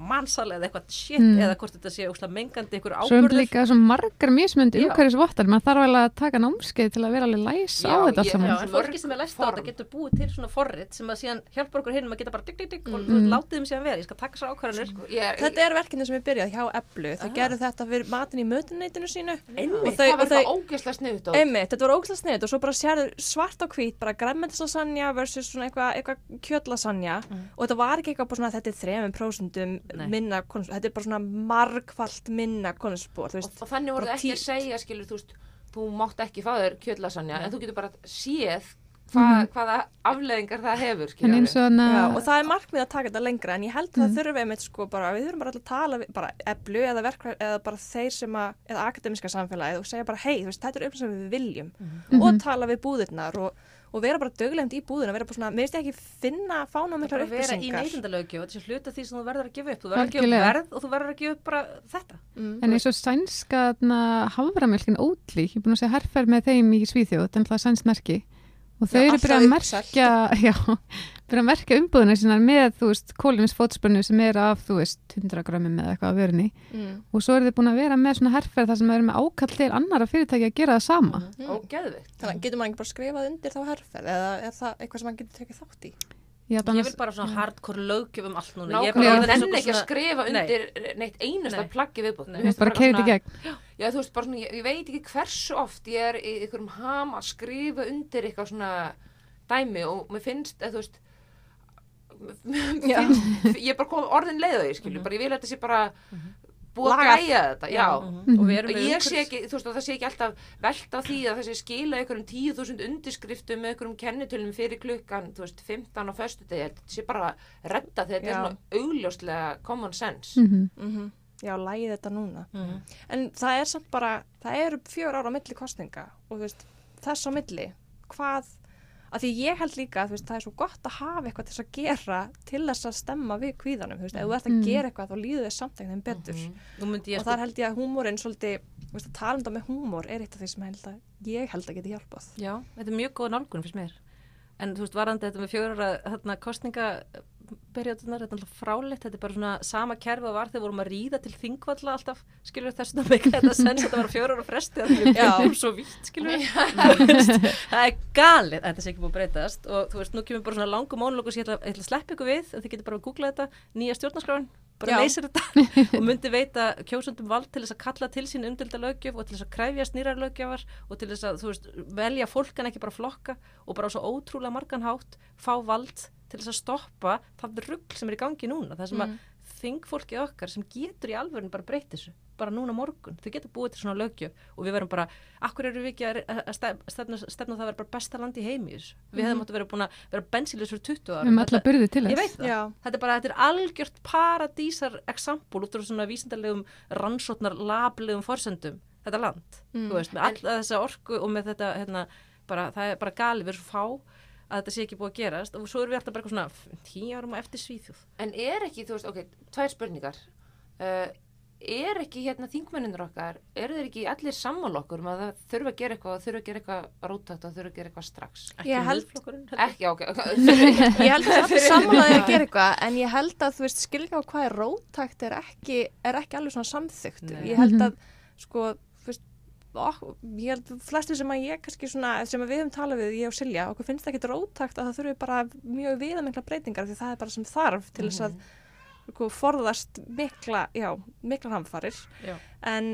Um og og er og er mannsal eða eitthvað shit Mm. eða hvort þetta sé óslega mengandi einhver Svo er ábyrður líka svo margar mismöndi umhverfisvottar, maður þarf alveg að taka námskeið til að vera alveg læsa á Já, þetta allt saman. Já, Svo en fólki sem er læst á þetta getur búið til svona forrit sem að síðan hjálpar okkur hinn að geta bara digg, digg, digg og Mm. þú veist, látið þeim síðan vera, ég skal taka sér ákvarðanir. Sko, er, Þetta er verkefni sem við byrjað hjá Eblu, þau Ah. gerðu þetta fyrir matin í mötuneytinu sínu. Einmitt. og þau, það og var þau það ógeðslega sniðut og þetta var sniðut og svo bara sérðu svart á hvít, bara græmmetislasanja versus svona eitthvað eitthva kjötlasanja og þetta var ekki eitthvað bara svona þetta er þremum prósundum Nei. minna konusspor, þetta er bara svona margfalt minna konusspor, þú og, og þannig voru það ekki að títt. segja skilur, þú veist, þú mátt ekki fá þér kjötlasanja en þú getur bara séð hva, hvaða afleðingar það hefur hana, Já, og það er markmið að taka þetta lengra en ég held að það þurfum við einmitt sko bara, við þurfum bara alltaf að tala við, bara eblu eða verkvæð eða bara þeir sem að, eða akademiska samfélagið og segja bara hei, þetta er um sem við viljum. Og tala við búðirnar og, og vera bara döglegnd í búðina, vera bara svona, mér finnst ég ekki finna fána bara miklar að vera í upplýsingar. neytindalögju og þessi hluta því sem þú verður að gefa upp. Þú verður að gefa upp verð og þú verður að gefa upp bara þetta. Mm. En eins og sænska haframjölkin ótlí, ég er búin að segja herferð með þeim í Svíþjóð, þetta er alltaf sænsk merki. Og þau Já, eru byrjað að merkja, (laughs) já, byrjað að merkja umbúðuna sínar með, þú veist, kólimis fótspönnu sem er af, þú veist, 100 grömmum eða eitthvað af vörunni Mm. og svo eru þið búin að vera með svona herferð þar sem eru með ákall til annara fyrirtæki að gera það sama. Mm. Ógeðvikt. Þannig að getur maður ekki bara skrifað undir þá herferð eða er það eitthvað sem maður getur tekið þátt í? Já, ég vil bara svona hardcore löggjöf um allt núna Ég er bara og nenni ekki að skrifa Nei. undir neitt einasta Nei. plaggi viðbútt. Nei. Finnst bara það keirið í gegn. Já, þú veist, bara svona, ég, ég veit ekki hversu oft ég er í einhverjum ham að skrifa undir eitthvað svona dæmi og mér finnst, eða þú veist, ég er bara komið orðin leið á því, skilju, bara ég vil að þetta sé bara búið að græja þetta, já. Mhm. og við erum Og með ég sé ekki, þú veist, og það sé ekki alltaf velta á því að það sé skila einhverjum 10.000 undirskriftum með einhverjum kennitölum fyrir klukkan, þú veist, 15 á föstu degi, þetta sé bara redda þegar þetta er Já. svona augljóslega common sense. Mm Mm Já, lægið þetta núna. Mhm. En það er samt bara, það eru fjör ára á milli kostninga og þú veist, þess á milli, hvað, að því ég held líka að það er svo gott að hafa eitthvað til að gera til þess að stemma við kvíðanum, þú veist, ef þú ert að Mm. gera eitthvað þá líður þið samt einhvern veginn betur. Myndi ég Og þar held ég að húmórin svolítið, veist, að tala um það með húmór er eitt af því sem held að ég held að geti hjálpað. Já, þetta er mjög góð nálgun fyrst mér. En þú veist, varandi þetta með fjóra hérna, kostningaberjóðunar, þetta er alltaf fráleitt, þetta er bara svona sama kerfi og var þegar vorum að ríða til þingvalla alltaf, skilur þess að meika þetta sens, þetta var fjóra ára fresti, Já. svo vítt, skilur (laughs) það er galið, þetta sé ekki búið að breytast og þú veist, nú kemur bara svona langu mónulóku sem ég ætla, að sleppa ykkur við, en þið getur bara að googla þetta, nýja stjórnarskráin, bara leysir þetta og myndi veita kjósundum vald til þess að kalla til sín umdilda löggjöf og til þess að kræfja snýrar löggjafar og til þess að veist, velja fólk en ekki bara flokka og bara á svo ótrúlega margan hátt fá vald til þess að stoppa það rugg sem er í gangi núna það sem Mm. að þingfólkið okkar sem getur í alvörun bara breytt þessu bara núna morgun, þau getur búið til svona löggjöf og við verum bara, akkur eru við ekki að, að stef- stefna, stefna það að vera bara besta land í heimi í þessu, við hefðum átt að vera búin að vera bensilis fyrir 20 Við ára erum alltaf byrðið til Ég þess. veit það. Já. Þetta er bara, þetta er algjört paradísar exampul út frá svona vísindarlegum rannsóknar lablegum forsendum þetta land, Mm. þú veist, með alla þessa orku og með þetta, hérna, bara, það er bara gali, við erum svo fá að þetta sé ekki búið að gerast og svo erum við alltaf bara eitthvað svona tíu árum á eftir svíþjóð. En er ekki, þú veist, ok, tvær spurningar. Uh, er ekki hérna þingmenninur okkar, eru þeir ekki allir sammála okkur um að það þurfa að gera eitthvað, þurfa að gera eitthvað rótætt og þurfa að gera eitthvað strax? Ekki Ég held- Ekki, ok, ok. (laughs) Ég held að það er sammálaði að gera eitthvað en ég held að þú veist skilja á hvað er róttækt er ekki, er ekki alveg svona samþygt Nei. ég held að sko ok, ég held flesti sem að ég kannski svona, sem að við höfum talað við ég og Silja, okkur finnst það ekki róttækt að það þurfi bara mjög viðamikla breytingar því það er bara sem þarf til þess að sko, forðast mikla, já, mikla hamfarir. En,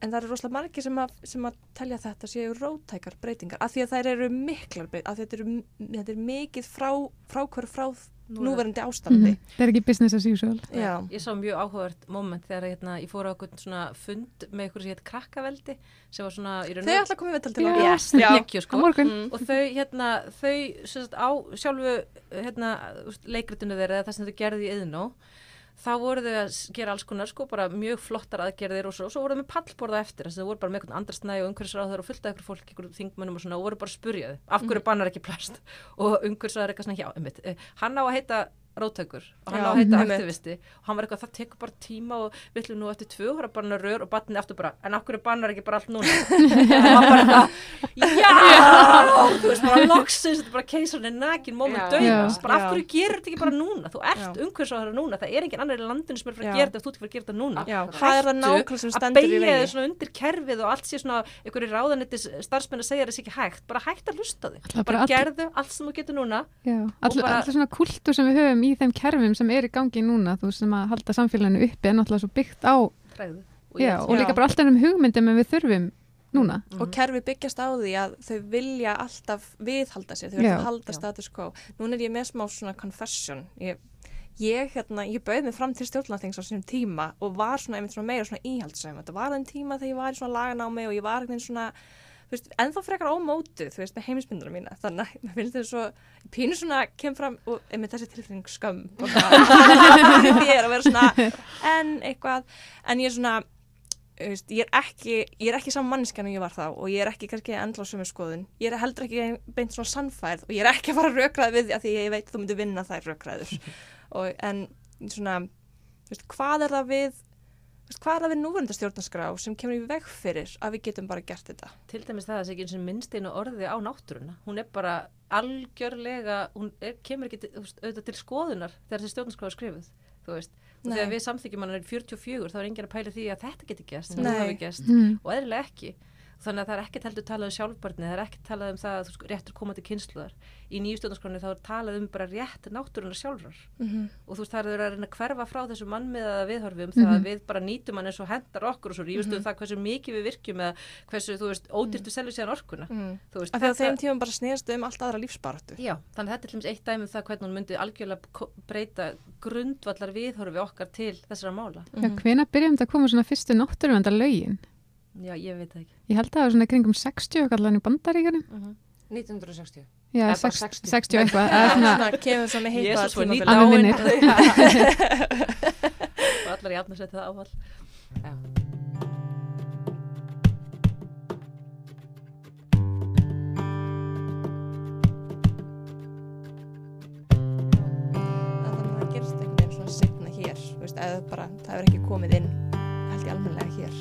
en það eru rosalega margir sem að, sem að telja þetta séu róttækar breytingar af því að þær eru miklar breytingar af því að þetta, eru, þetta er mikið frá, frákvör frá Nú er- núverandi ástandi Það er ekki business as usual. Já. Ég sá mjög áhugavert moment þegar hérna, ég fór á einhvern svona fund með ykkur sem hétt krakkaveldi sem var svona í raun Þau ætla að koma við til Já. okkur. Yes, Á sko morgun. Mm. og þau hérna þau sem sagt, á sjálfu hérna, leikritinu þeirra eða það sem þau gerði í yðnó þá voru þau að gera alls konar sko bara mjög flottar aðgerðir og svo, og svo voru þau með pallborða eftir þess að þau voru bara með einhvern andrasnæði og umhverfisráður og fullt af ykkur fólk, ykkur þingmönnum og svona og voru bara að spurja þau, af hverju bannar ekki plast? (laughs) Og umhverfisráður eitthvað svona hjá, einmitt, eh, hann á að heita rótækur og hann á að heita aktivisti og hann var eitthvað, það tekur bara tíma og við ætlum nú eftir tvö ára banna rör og batni aftur bara, en af hverju bannar ekki bara allt núna? (laughs) Og hann bara eitthvað, (laughs) já. Þú veist bara loksins, þetta er bara keisarinn nakin moment Já. döðans, Já. bara af Já. hverju gerir þetta ekki bara núna? Þú ert Já. umhverfisráður núna, það er engin annar í landinu sem er fyrir að gera þetta ef þú ert fyrir að gera þetta núna. Já, er Hættu að stendur í beigja vegi? svona undir kerfið og allt sé svona einhverju ráðanettis starfsmenn að segja í þeim kerfum sem er í gangi núna, þú sem að halda samfélaginu uppi er náttúrulega svo byggt á, træðu já, og líka Já. bara alltaf um hugmyndum en við þurfum núna. og kerfi byggjast á því að þau vilja alltaf viðhalda sér, þau Já. vilja halda Já. status quo. Núna er ég með smá svona confession. Ég, ég, hérna, ég bauð mig fram til stjórnarþings á sínum tíma og var svona, einmitt svona meira svona íhaldsæm. Þetta var þeim tíma þegar ég var í svona laganámi og ég var einhvern svona, þú veist, ennþá frekar ómótið, þú veist, með heimismyndunum mína. Þannig að mér finnst þetta svo, pínu svona kem fram og einmitt þessi tilfinning skömm og svona, fyrir þér að vera svona, en eitthvað, en ég er svona, þú veist, ég er ekki, ég er ekki saman mannskjan en ég var þá og ég er ekki kannski endla á sömu skoðun. Ég er heldur ekki beint svona sannfærð og ég er ekki að fara að rökraða við því að því ég veit þú myndir vinna þær rökraður. (laughs) hvað er það við, er núverandi stjórnarskrá sem kemur í veg fyrir að við getum bara gert þetta? til dæmis það að það sé ekki eins og minnst einu orði á náttúruna hún er bara algjörlega hún er, kemur ekki auðvitað til skoðunar þegar þessi stjórnarskráð er skrifuð þú veist, og Nei. þegar við samþykjum hann er 44 þá er enginn að pæla því að þetta sem Nei. nú hafi gæst Mm. og eðlilega ekki þannig að það er ekkert heldur talað um sjálfbarni það er ekkert talað um það að þú sko, réttur komandi kynsluðar í nýju stjórnarskráni þá er talað um bara rétt náttúrunar sjálfrar. Mm og þú veist það er að reyna að hverfa frá þessu mannmiðaða viðhorfi um það að við bara nýtum hann eins og hendar okkur og svo rífust um það hversu mikið við virkjum eða hversu þú veist ódýrtu selju síðan orkuna. Mm. þú veist, að þetta- þeim tímum bara snerist um allt aðra lífsbaratu. Já, þannig að þetta er til dæmis eitt dæmi um það hvernig hún myndi algjörlega breyta grundvallar viðhorfi okkar til þessara mála. Já, svona? Já, ég veit það ekki. Ég held að það var svona kringum 60 og allan í bandaríkanum. 1960 Já, Eða bara 60, 60. 60 og (laughs) eitthvað. eða svona, Svona kemur svo með heipa Að mig minnir. og allar jafn að setja það áfall. Já. Það einhvern veginn svona setna hér, þú veist, eða bara það er ekki komið inn, held ég almennilega hér.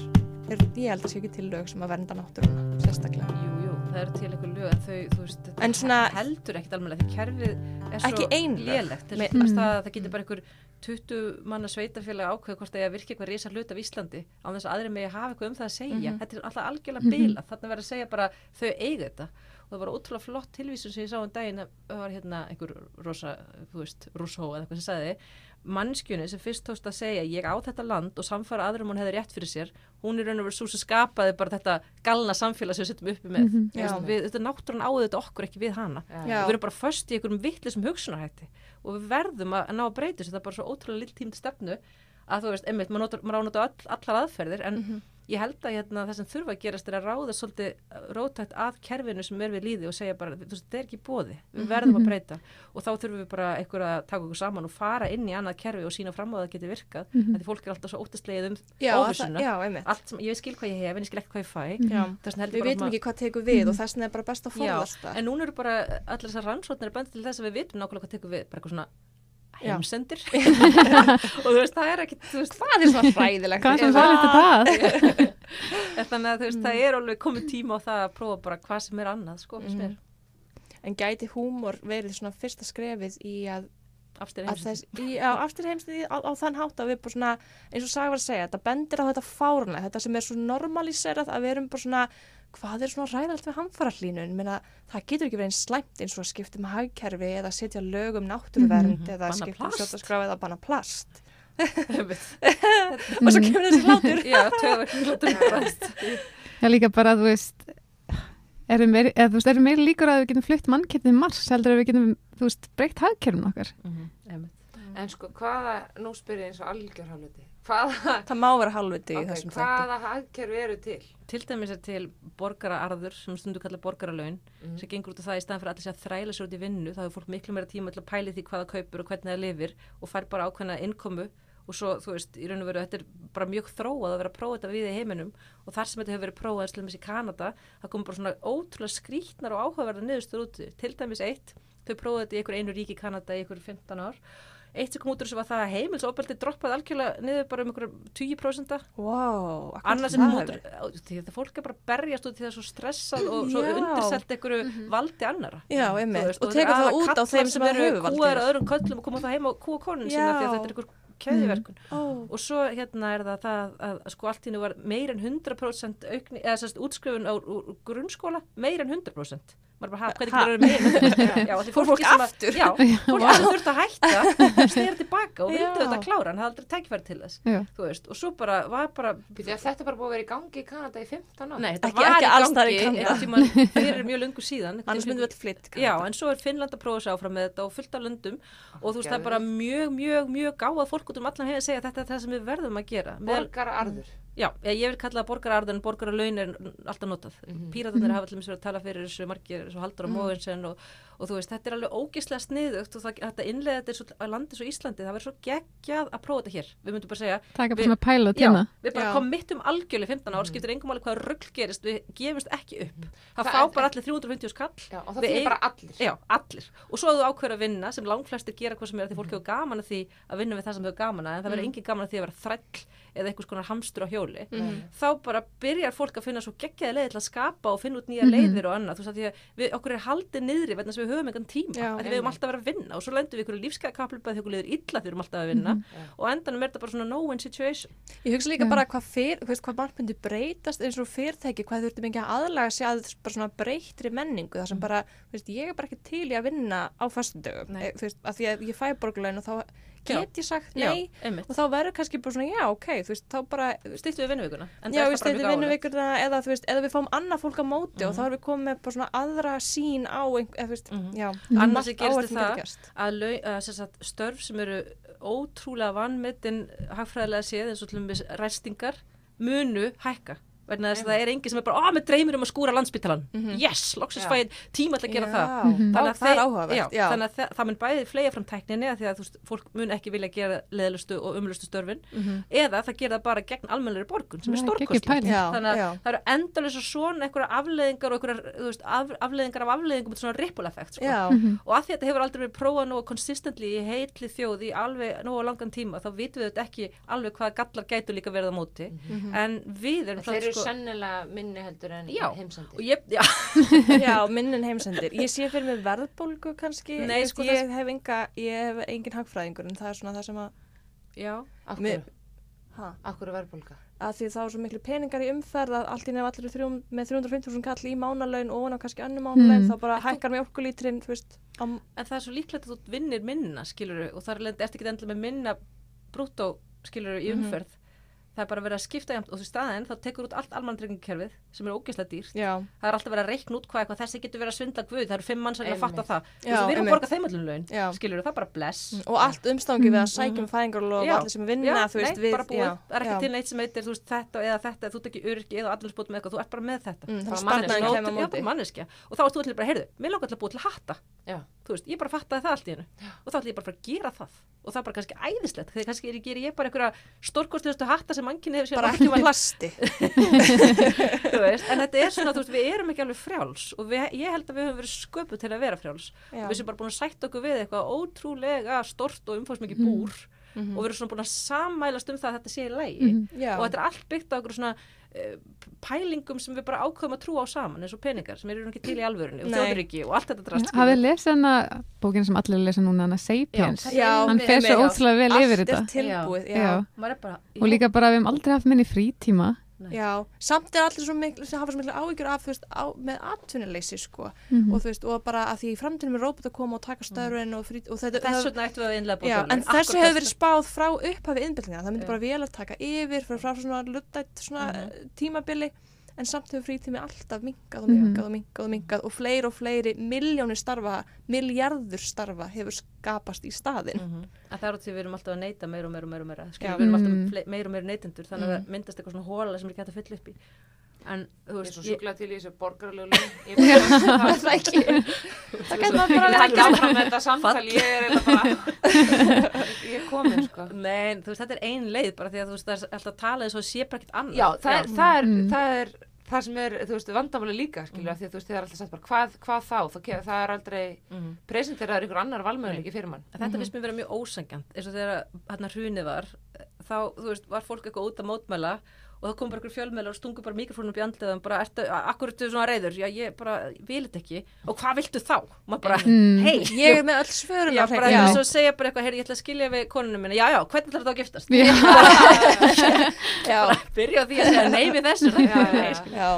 Er, ég held að sé ekki til lög sem að vernda náttúruna, sérstaklega. Jú, jú, það eru til eitthvað lög en þau, þú veist, þetta En svona- heldur ekkert almennilega því kerfið er svo lélegt. Mm. að það getur bara einhver 20 manna sveitafélag ákveð hvort það er að virka eitthvað risa hlut af Íslandi á þess að aðri megi hafa eitthvað um það að segja. Mhm. Þetta er alltaf algjörlega bilað. Þannig verður að segja bara þau eiga þetta. Og það var ótrúlega flott tilvísun sem ég sá um daginn að það var hérna einhver rosa, þú veist, Rousseau eða eitthvað sem sagði mannskjunni sem fyrst tókst að segja ég á þetta land og samfara aðrum hún hefði rétt fyrir sér. Hún er raun og verið svo sem skapaði bara þetta galna samfélag sem við setjum uppi með. Veist, Já. við, þetta náttúran á þetta okkur ekki við hana. Já. Við erum bara föst í einhverjum vittlisum hugsunarhætti. Og við verðum að, ná að breyta þessu. Það er bara svo ótrúlega lill tím til stefnu að þú veist, einmitt, maður notar- maður á að nota all, allar aðferðir en Mhm. Ég held að hérna, það sem þurfa að gerast er að ráða svolítið rótætt að kerfinu sem er við líði og segja bara, þú veist, þetta er ekki bóði við verðum að (laughs) breyta. Og þá þurfum við bara einhver að taka okkur saman og fara inn í annað kerfi og sína fram á að það geti virkað Mhm. því fólk er alltaf svo óttastlegið um allt sem, ég skil hvað ég hef en ég skil ekki hvað ég fæ. Ég Við svona- ekki hvað tekur við og þess vegna er bara best að það. en núna eru bara allir þessar rannsóknir bændi til þess að við vitum nákvæmlega hvað tekur við, bara eitthvað svona. Heimsendir (laughs) og þú veist, það er ekki, veist, Það er svona (laughs) hræðilegt. hvað sem var þetta það? (laughs) þannig að þú veist, það er alveg komið tíma á það að prófa bara hvað sem er annað, sko, mm. En gæti húmor verið svona fyrsta skrefið í að, á afturheimsniði á, á þann hátt að við bara svona, eins og Saga var að segja, þetta bendir á þetta fárunlega, þetta sem er svo normaliserað að við erum bara svona, hvað er svona ræðalt við hamfara hlínun, menna það getur ekki verið eins slæmt eins og að skipta um hagkerfi eða setja lög um náttúruvernd Mhm. eða Banna skipta um stjórnarskrá eða banna plast. (laughs) Og svo kemur þessi hlátur. Já, töðverkning hlátur Já, líka bara, þú veist, eru meiri, eða, þú veist, eru meiri líkur að við getum flutt mannketni mars heldur að við getum, þú veist, breytt hagkerfum okkar. Einmitt. En sko, hvaða, nú spyr ég eins og algjör hálfviti, hvaða, Það má vera halvviti í okay, þessum þætti. hvaða hagkerfi eru til? Til dæmis er til borgaraarður sem stundu kalla borgaralaun Mhm. sem gengur út af það í staðan fyrir allir að þræla sér út í vinnu þá hefur fólk miklu meira tíma til að pæli því hvað það kaupur og hvernig það lifir og fær bara ákveðna innkomu og svo, þú veist, í raun og veru, þetta er bara mjög þróað að vera að prófa þetta við í heiminum og þar sem þetta hefur verið prófað eins og í Kanada það kom bara svona ótrúlega skrítnar og áhugaverða niðurstur út til dæmis eitt þau prófaði þetta í einhver einu ríki í Kanada í einhver 15 ár eitt sem kom út úr þessu var það að heimilsofbeldi droppaði algjörlega niður bara um einhver 20% Wow, annars úr því að fólk er bara berjast út í það er svo stressað og svo undirselt einhverju valdi annara Já, veist, Og þetta er tekur það út á þeim sem eru valdið. á öðrum köllum og koma það heim og kúa konun sína því að þetta er einhver keðiverkun Ó, og svo hérna er það það að, að sko allt í nú var meir en 100% aukni, eða sérst útskrifun á grunnskóla meir en 100% maður bara, það meir en 100% já, því Fór fólk aftur? já, (laughs) fólk sem þurft að hætta (laughs) snýra tilbaka og vildi Já. þetta klára hann hafði aldrei tækifæri til þess veist, og svo bara var bara er þetta bara búið að vera í gangi í Kanada í 15 ár? Nei, þetta Ekki- var ekki staðar í gangi Kanada. tímann (laughs) fyrir mjög löngu síðan annars myndum við all flytt. Já, en svo er Finnland að prófa sig áfram með þetta og fullt af löndum og þú veist, það er bara mjög, mjög, mjög gáað fólk út um allan heim að segja að þetta er það sem við verðum að gera. Borgararður. Já, ég vil kalla það borgararður en borgaralaun er alltaf notað. Mhm. Píratarnir hafa til dæmis verið að tala fyrir þessu margir, þessu Haldur og Móinsen og, og þú veist, þetta er alveg ógislega sniðugt og það, þetta innlega þetta er svo, að landi svo Íslandi, það verður svo geggjað að prófa þetta hér, við myndum bara segja taka Við- bara svona pæla já, tíma við bara Já. kommittum algjörlega 15 ár, Mhm. skiptir engum alveg hvað rugl gerist, við gefumst ekki upp það, Það fá er- bara allir 350 skall Já, og það eigum- bara allir. Já, allir. Og svo að þú ákveður eða einhvers konar hamstur á hjóli. Mhm. Þá bara byrjar fólk að finna svo geggjaði leiði til að skapa og finna út nýja Mhm. leiðir og annað. Þú veist að við, okkur er haldið niðri vegna sem við höfum engan tíma. Já. við höfum alltaf að vera að vinna og svo lendum við ykkur lífskeiða kaplubað því okkur leiður illa því við höfum alltaf að vinna og á endanum er þetta bara svona no-win situation. Ég hugsa líka bara hvað, fyr, þú veist, hvað margt myndi breytast eins og fyrirtæki, hvað þurfti mikið að aðlaga sig að bara svona breytri menningu þar sem bara, þú veist, ég er bara ekki til í að vinna á e, þú veist, að því að ég fæ borgulegin og þá get ég sagt nei Já, einmitt. og þá verður kannski bara svona, já, ok, þú veist, þá bara Stýttu við vinnuvíkuna. en það Já, við gáfulegt. vinnuvikuna eða, þú veist, eða við fáum annað fólk á móti og þá erum við komið með bara svona aðra sín á einhver, eða, þú veist, Mhm. já Annars er sem það- að, lau, að sem sagt, störf sem eru ótrúlega vannmetinn hagfræðilega séð eins og til dæmis ræstingar munu hækka vegna þess að það er engin sem er bara, ó, með dreymir um að skúra landspítalan yes, loksins Já. fæ ég tíma til að gera Já, það. Þá- Þannig að það er þeir- áhugavert, já, já. þannig að það, það mun bæði flega fram tækninni að því að þú veist, fólk mun ekki vilja gera leðlustu og umlustu störfin Mhm. eða það gera það bara gegn almennari borgun sem er. Já, þannig að já. það eru endalins og svona einhverja afleðingar og einhverja þú veist, af, afleðingar af afleðingum svona ripple effect sko. Og að því að þetta hefur aldrei verið prófað nógu consistently í heitli þjóð í alveg nógu langan tíma þá vitum við ekki alveg en En sko, sennilega minni heldur en Já. heimsendir. og ég, já, (laughs) já, minnin heimsendir Ég sé fyrir mig verðbólgu kannski Nei, sko, ég, hef enga, ég hef engin hagfræðingur en það er svona það sem að, já akkur er verðbólga. að því þá er svo miklu peningar í umferð að allt í nefn allir þrjum, með 350.000 kall í mánalaun og ofan á kannski önnu mánalaun Mm. þá bara hækkar með orkulítrin þú veist, á, en það er svo líklegt að þú vinnir minna skilur og það er eftir ekki endilega með minna brúttó skilur í Mhm. umferð það er bara verið að skipta jæmt og því staðin þá tekur út allt almanntryggingkerfið sem er ógeðslega dýrt. Já, það er alltaf verið að reikna út hvað eitthvað þessi getur verið að svindla guð það eru fimm mann sem er að fatta það. Þú veist, við erum að borga þeim öllum laun. Skilur það bara bless. Og allt umstangi við að sækja um fæðingarlof og Já. allir sem vinna Já, þú veist, nei, við, já, það er ekki já. til neitt sem heitir þú veist, þetta eða þetta, þú ekki öryggi eða allir spót með eitthvað, þú ert bara með þetta. Mm, og þú að þú veist, ég bara fattaði það allt í hennu og þá ætlum ég bara að fara að gera það. Og það er bara kannski æðislegt þegar kannski er, gerir ég bara einhverja stórkostuðustu hatta sem mannkynni hefur séð bara ekki plasti (laughs) þú veist, en þetta er svona, þú veist, við erum ekki alveg frjáls og við, ég held að við höfum verið sköpuð til að vera frjáls Já. og við sem bara búin að sætta okkur við eitthvað ótrúlega stort og umfóðsmikið búr Mhm. og við erum svona búin að sammælast um það að þetta sé í lægi Mhm. já, og þetta er allt byggt á okkur svona pælingum sem við bara ákveðum að trúa á saman eins og peningar sem eru ekki til í alvörunni og Nei. þjóðryggi og allt þetta drast Hafið lesið hana, bókina sem allir lesa núna, hana Sapiens. Já. já, Hann fer svo já. ótrúlega vel yfir allt er þetta. tilbúið, já. Já. er bara Og líka bara við hefum aldrei haft minni frítíma. Já, samt er allir svo miklu, sem hafa svo miklu áhyggjur af, þú veist, á, með atvinnuleysi, sko, Mhm. og þú veist, og bara að því í framtíðinu er róbot að koma og taka störfin og, frít, og þetta, þess það- vegna ættum við að innlega já, en þessu hefur verið spáð frá upphafi innbygglinga, það myndi Já. bara vel að taka yfir, fyrir frá svona luttætt svona Mhm. tímabili, en samt hefur frítími alltaf minkað og Mhm. minkað og minkað og minkað og fleiri og fleiri miljónir starfa, miljardur starfa hefur skapast í staðin. en það er út því við erum alltaf að neyta meira og meira og meira, og meira. Já. Skilur, við erum alltaf Mm. mm. meira og meira neytendur þannig að það myndast eitthvað svona hóla sem er ekki hægt að fylla upp í en þú Ég er veist svo sjúklað til í þessu (laughs) er bara, Það ekki, það getur maður bara held áfram með þetta samtal, ég er eiginlega bara, (laughs) ég er komin, sko. nei, veist, þetta er ein leið bara því að þú veist, það er alltaf að tala eins og sé bara ekkert annað Já, það er, það er, Mm. það er það sem er, þú veist, vandamáli líka, skilur, mm. því þú veist, þið er alltaf sagt bara, hvað, hvað þá, ke- það er aldrei Mhm. presenteraður ykkur annar valmöðuleiki fyrir mann. Þetta finnst mér vera mjög ósangjant eins og þegar hérna hrunið var þá, þú veist, var fólk eitthvað út að mótmæla og það kom bara ykkur fjölmæla og stungu bara mikrofónum upp í andlið og bara, akkur ertu svona reyður já, ég bara, vil þetta ekki og hvað viltu þá? Og maður bara, Mm. hei Ég er með öll svörun á hreinu. bara Já. þess að segja bara eitthvað, heyri, ég ætla að skilja við konunum minna, já, já, hvernig ætlar þetta að giftast? Já. (laughs) Já. Byrja á því að segja nei við þessu, (laughs) það Já, já, nei, já.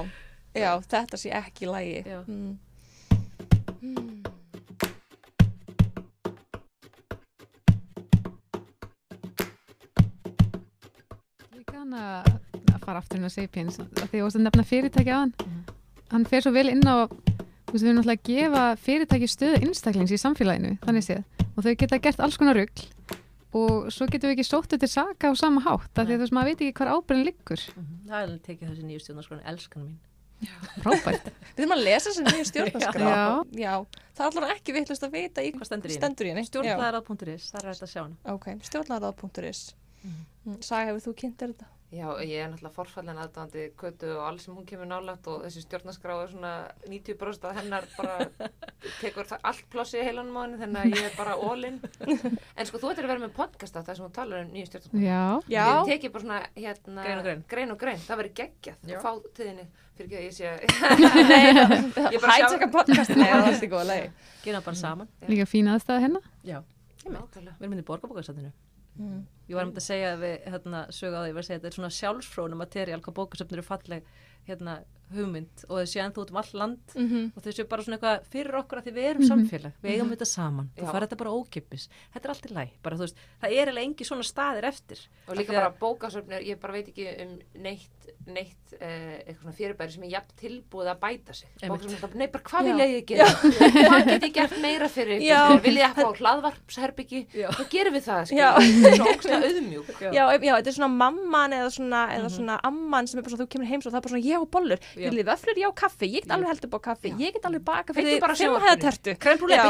Já, þetta sé ekki í lægi. Já. Mm. Mm. Ég kann að að fara aftur inn á Sapiens því að þú varst að nefna fyrirtæki á hann hann fer svo vel inn á þú veist, við erum náttúrulega að gefa fyrirtæki stöðu einstaklings í samfélaginu, þannig séð og þau geta gert alls konar rugl og svo getum við ekki sótt til saka á sama hátt af því að þú veist, maður veit ekki hvar ábyrðin liggur Mhm, Það er alveg tekið þessi nýju stjórnarskólan, elskan mín. frábært (laughs) Við þurfum að lesa þessi nýju stjórnarskrá. Já. Já, það er allavega ekki vittlust að vita í Hvað stendur í henni? henni. Stjórnlaðarað.is, það er hægt að sjá hana. Ok, stjórnlaðarað.is. Mm. Saga, hefur þú kynnt þér þetta? Já, ég er náttúrulega forfallin aðdandi kötu og alls sem hún kemur nálægt og þessi stjórnarskrá er svona 90% af hennar bara (laughs) tekur það allt plássi í heilanum á henni þannig að ég er bara all-in en sko þú ættir að vera með podcast af það sem hún talar um nýju stjórnarskrá Já, Já. Ég teki bara svona hérna Grein og grein. og grein, það verður geggjað Já. og fá tíðinni fyrir ekki að ég sé Nei, (laughs) Ég bara sjá- hætaka podcastinu eða það er góða leið. Gera bara saman. líka fín aðstæða hérna. Já. Nákvæmlega. Mm. Ég var um að segja við, hérna, sögu á því, ég var að segja að þetta er svona sjálfsfrónu materjál, hvað bókasöfnir eru falleg, hérna, hugmynd og þau séu ennþá út um all land Mhm. og þau séu bara svona eitthvað fyrir okkur að því við erum samfélag, við eigum þetta saman, þú fær þetta bara ókipis, þetta er allt í læg, bara veist, það er eiginlega engi svona staðir eftir. og líka bara bókasöfnir, ég bara veit ekki um neitt, neitt uh, eitthvað svona fyrirbæri sem er jafn tilbúið að bæta sig. Bókasöfnir, nei bara hvað vil ég gera? Hvað get ég gert meira fyrir ykkur? Vil ég eitthvað á hlaðvarpsherbyggi þá gerum við það, (laughs) auðmjúk. Það er svona, Já. Viljið vöflur, já, kaffi, ég get alveg held upp á kaffi, Já. ég get alveg baka fyrir fimm sjónvarpinu. hefða tertu. Krembrúlega,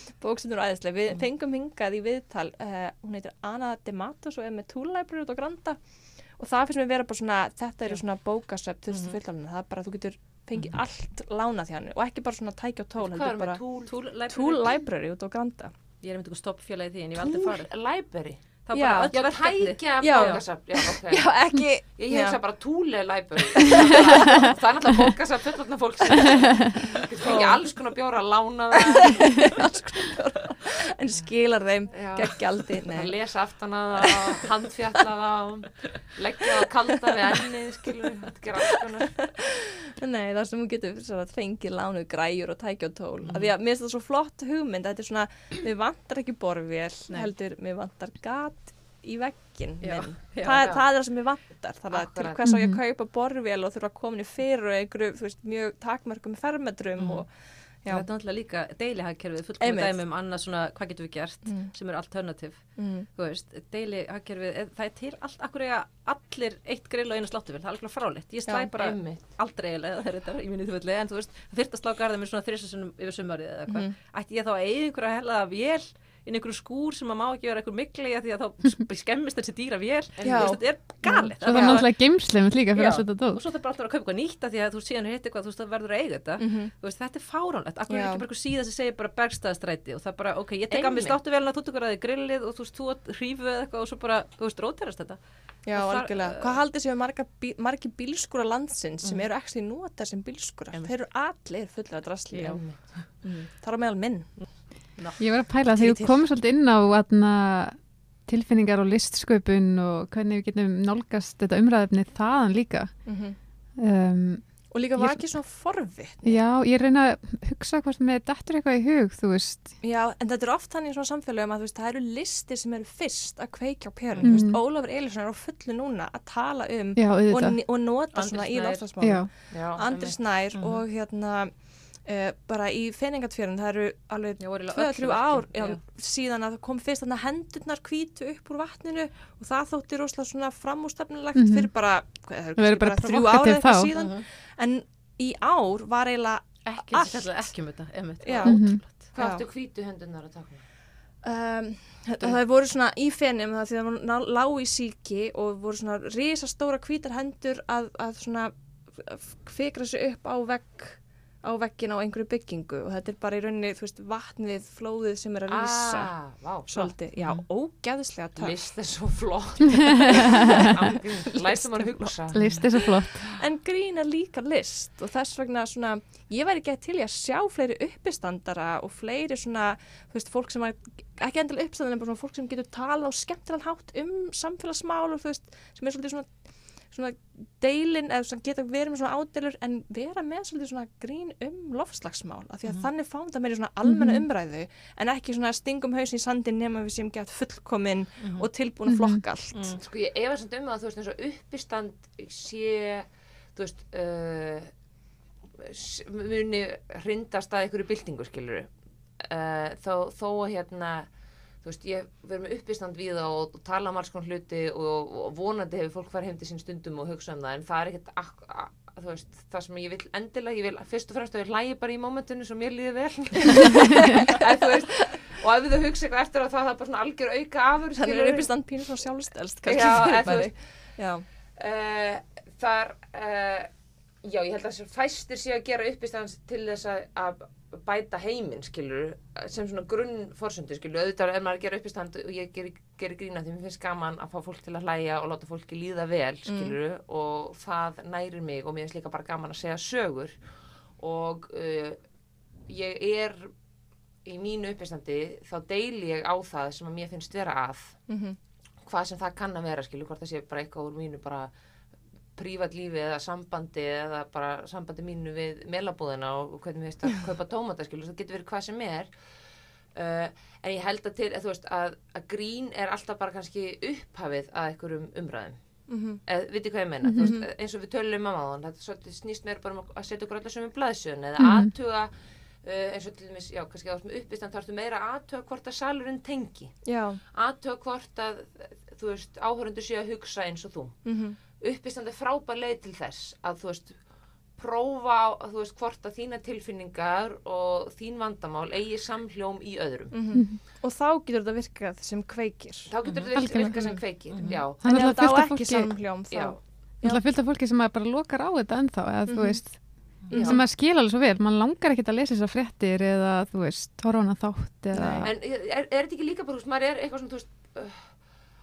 (laughs) bókstundur og æðislega. Við fengum hingað í viðtal, uh, hún heitir Anna De Matos og er með Library út á Granda og það finnst mér vera bara svona, þetta eru svona bókasöp til þessu fullafninu, það er bara, þú getur fengið allt lánað hjá henni og ekki bara svona tækja tól, heldur er bara með túl Tool Library. Tool Library út á Granda. Ég er einmitt eitthvað stoppfélagi því en ég hef aldrei farið. library Það já, bara öll verkefni. Já. bókasöfn já, ok. Já, ekki, Ég já. hugsa bara túle library. (laughs) Það er náttúrulega bókasöfn fullotna fólk sem fengið alls konar bjóra að lána það en skilar þeim gegn nei. lesa aftan að það, handfjalla það leggja það kalda við ennið skilur, þetta alls konar Nei, það sem hún getur fengið lánuð græjur og tækja og tól. Mm. Því að mér finnst það svo flott hugmynd, þetta er svona, mér vantar ekki borvél, Nei. heldur, mér vantar gat í veggin Já, minn. já. það, Já. það er það sem mér vantar. Það er til hvers á ég að kaupa borvél og þurfa að koma henni fyrir og einhverju, veist, mjög takmörgum fermetrum Mhm. og, já. Þetta er náttúrulega líka deilihagkerfið, fullkomið Einmitt. dæmi um annað svona, hvað getum við gert, Mm. sem er alternativ. Mm. Þú veist, deilihagkerfið, er- það er til allt, akkur eiga allir eitt grill og eina sláttuvel, það er alveg fráleitt. Ég slæ bara Einmitt. aldrei eða það er þetta í minni þjóðvöldi, en þú veist, það þyrft að slá garðið mér svona þrjusunum yfir sumarið eða eitthvað. Mhm. Ætti ég þá að eiga einhverja hella vél inn í einhverju skúr sem að má ekki vera einhver mikli því að þá (laughs) skemmist þessi dýra. Þú veist, þetta er galið. Svo það er náttúrulega geimslemið líka fyrir allt þetta og dót. svo það bara alltaf að kaupa eitthvað nýtt af því að þú síðan hitt eitthvað, þú veist, það verður að eiga þetta Mhm. þú veist, þetta er fáránlegt, akkur er ekki bara eitthvað síða sem segir bara bergstæðastræti og það bara, ok, ég tek að mér Einmitt. sláttuvelina, þú tekur að þið grillið og þú veist, þú að hrífu eða eitthvað og svo bara, þú veist, róterast þetta Já, Og þar- algjörlega. Hvað haldið séu marga, bí, margi bílskúra landsins sem eru ekki nota sem bílskúrar? Einmitt. Þeir eru allir fullir af drasli. Já. Það er á meðal minn. Ég var að pæla að til. þú komið svolítið inn á atna, tilfinningar og listsköpun og hvernig við getum nálgast þetta umræðefni þaðan líka. Um, Og líka Ég- var ekki svona forvið. já, ég reyna að hugsa hvort með dettur eitthvað í hug, þú veist. Já, en þetta er oft þannig í svona samfélögum að þú veist, það eru listir sem eru fyrst að kveikja á pjörun. Mhm. Mm. Veist, Ólafur Elísson er á fullu núna að tala um Já, og, og nota Andri svona í Snær. lofslagsmálum. Já, Já, Andri. Snær Mhm. og hérna uh, bara í feningatfjörun, það eru alveg Já, voru eiginlega 2-3 öll ár já, já. síðan að það kom fyrst þarna hendurnar hvítu upp úr vatninu og það þótti rosalega svona framústefnilegt Mhm. fyrir bara, hvað, það Það eru bara bara þrjú provocative ára eitthvað síðan Mhm. en í ár var eiginlega ekki, Allt. þetta ekki um þetta, emitt Já. Mhm. Hvað áttu hvítu hendunar að taka? um, það voru svona í fenum það því að það var lág í síki og voru svona risastóra hvítar hendur að, að svona fikra sig upp á vegg á veggin á einhverju byggingu og þetta er bara í rauninni, þú veist, vatnið, flóðið sem er að lýsa. Ah, vá, svolítið, já, ógeðslega töff. List er svo flott. (laughs) Læstum að hugsa. list er svo flott. En grín er líka list og þess vegna svona, ég væri ekki til í að sjá fleiri uppistandara og fleiri svona, þú veist, fólk sem að, ekki endilega uppistandara, en bara svona fólk sem getur talað á skemmtilegan hátt um samfélagsmál og þú veist, sem er svolítið svona, svona deilin, eða svona geta verið með svona ádelur en vera með svolítið svona grín um lofslagsmál, af því að þannig fáum það meiri svona almenna umræðu en ekki svona stingum hausin í sandin nema við sem gett fullkomin og tilbúin að flokka allt. Sko ég efa samt um að þú veist eins og uppistand sé þú veist uh, muni hrindast að einhverju byltingu skiluru uh, þó, þó að hérna þú veist ég verður með uppistand við það og, og tala um alls konar hluti og, og vonandi hefur fólk farið heim til sín stundum og hugsa um það en það er ekkert þú veist, það sem ég vil endilega, ég vil fyrst og fremst að ég hlægi bara í mómentinu sem mér líði vel. (laughs) En, þú veist, og ef þú hugsa eitthvað eftir að það, það er bara svona algjör auka afur Þannig er upp í stand pínu svona sjálfstelst kannski (laughs) Já, uh, þar uh, já, ég held að fæstir séu að gera uppistans til þess að bæta heiminn, skilur sem svona grunnforsendur, skilur auðvitað er maður að gera uppistand og ég gerir geri grína því mér finnst gaman að fá fólk til að hlæja og láta fólki líða vel, skilur og það nærir mig og mér finnst líka bara gaman að segja sögur. Og uh, ég er í mínu uppistandi þá deili ég á það sem að mér finnst vera að. Mhm, hvað sem það kann að vera skilur hvort það sé bara eitthvað úr mínu bara prívat lífi eða sambandi eða bara sambandi mínu við melabúðina og hvernig við veist að kaupa tómata skilur það getur verið hvað sem er. Uh, en ég held að til að þú veist að, að grín er alltaf bara kannski upphafið að einhverjum umræðum. Mhm, eða viti hvað ég meina, þú veist, eins og við tölum um áðan, þetta snýst meira bara um að setja okkur allar sem er blaðsjön eða Mhm. aðtuga uh, eins og til dæmis, já, kannski á sem uppistand þá ertu meira að aðtuga hvort að salurinn tengi. Já, aðtöga hvort að þú veist, áhörundur séu að hugsa eins og þú. Mhm, uppistand er frábær leið til þess að þú veist prófa að þú veist hvort að þína tilfinningar og þín vandamál eigi samhljóm í öðrum mhm. Og þá getur þetta virkað sem kveikir. þá getur þetta Algjörlega. virka, virka sem kveikir já, Það er En ef alltaf það á ekki samhljóm þá... já, alltaf fullt af fólki sem að bara lokar á þetta ennþá, eða þú Mhm. veist, já. sem að skila alveg svo vel, mann langar ekkert að lesa þessar fréttir eða þú veist, horfa á hana þátt eða, en er, er þetta ekki líka bara, þú veist, maður er eitthvað svona, þú veist uh,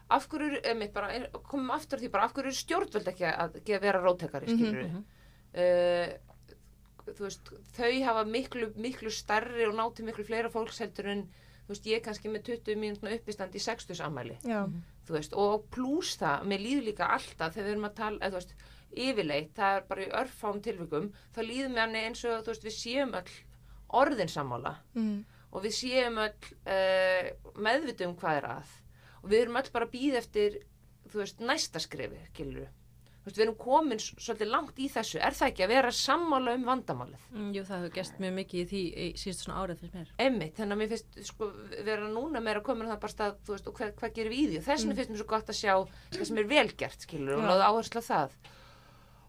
af hverju, er- einmitt bara, er, komum aftur að því bara, af hverju er stjórnvöld ekki að, að vera róttekari, Mhm, skilur mhm. uh, þú veist, þau hafa miklu, miklu starri og náti miklu fleira fólks heldur en þú veist, ég kannski með 20 mínútna uppistand í 60 ammæli, Já, þú veist, og pluss það, mér líður líka alltaf þegar við erum að tala, eða þú veist, yfirleitt, það er bara í örfám tilvikum, þá líður mér hann eins og, þú veist, við séum öll orðin sammála. Mhm, og við séum öll uh, meðvitum hvað er að og við erum öll bara að býða eftir, þú veist, næsta skrifi, skilur Þú veist, við erum komin svolítið langt í þessu, er það ekki að vera sammála um vandamálið? Mm, Jú, það hefur gest mjög mikið í því í síðustu svona árið fyrir mér. Einmitt, þannig að mér finnst sko, vera núna meira komin að það bara stað, þú veist, og hvað, hvað gerum við í því? Og þess vegna finnst mér svo gott að sjá það sem er velgert, skilur, og láða áherslu á það.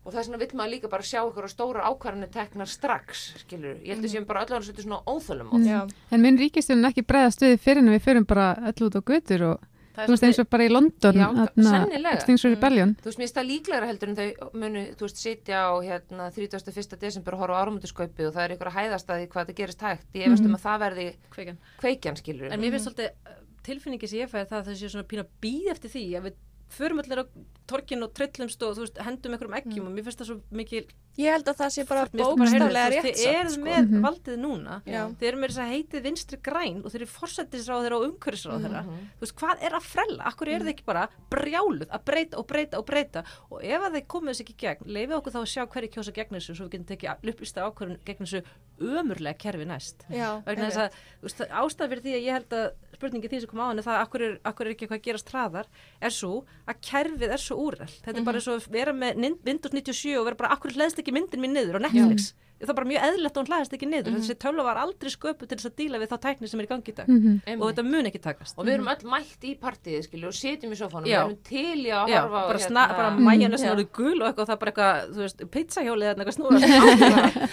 Og þess vegna vill maður líka bara sjá ykkur á stóra ákvarðanir teknar strax, skilur. Ég held að séum bara öllu hann svolítið svona óþölum Mm. en minn ríkistjórn ekki bregðast við fyrir en við fyrir bara öll út á götur og þú veist eins og bara í London Já, þarna, sennilega. Extinction Rebellion Þú veist, mér finnst það líklegra heldur en þau munu, þú veist, sitja á hérna 31. desember og horfa á áramönduskaupi og það er ykkur að hæðast að því hvað það gerist hægt. Ég efast um að það verði kveikjan. kveikjan, skilur. En mér finnst svolítið uh, tilfinningi sem ég fæði það að það sé svona pína býð eftir því að við förum allir á torkin og trillumst og veist, hendum einhverjum eggjum og mér finnst það svo mikil ég held að það sé bara bókstaflega rétt Þið eruð samt, sko. með Mhm. valdið núna. Já. Þið eru með þess að heitið vinstri græn og þeir eru forsættisráð þeirra og umhverfisráð þeirra Þú veist, hvað er að frella? Akkur eru þið ekki bara brjáluð að breyta og breyta og breyta? Og ef að þeir komið þessu ekki gegn leifið okkur þá að sjá hverju kjósa gegn þessu svo við getum tekið upplýsta ákvörðun gegn þessu ömurlega kerfi næst. Já, vegna þess að þú veist, það- ástæða fyrir því að ég held að spurningi því sem kom á henni það að akkur er, akkur er ekki eitthvað að gerast hraðar er svo að kerfið er svo úrreld þetta er bara svo að vera með Windows 97 og vera bara akkur hlæðist ekki myndin mín niður á Netflix það er bara mjög eðlilegt að hún hlæðist ekki niður þessi tölva var aldrei sköpu til þess að díla við þá tækni sem er í gangi í dag Mhm. og þetta mun ekki takast Og við erum öll mætt í partíið, skilur, og sitjum í sofánum, Já. við erum til í að á bara, hérna, bara Mhm. mæjana sem Já. eru gul og eitthvað og það er bara eitthvað, þú veist, pizzahjólið eða eitthvað snúra (laughs)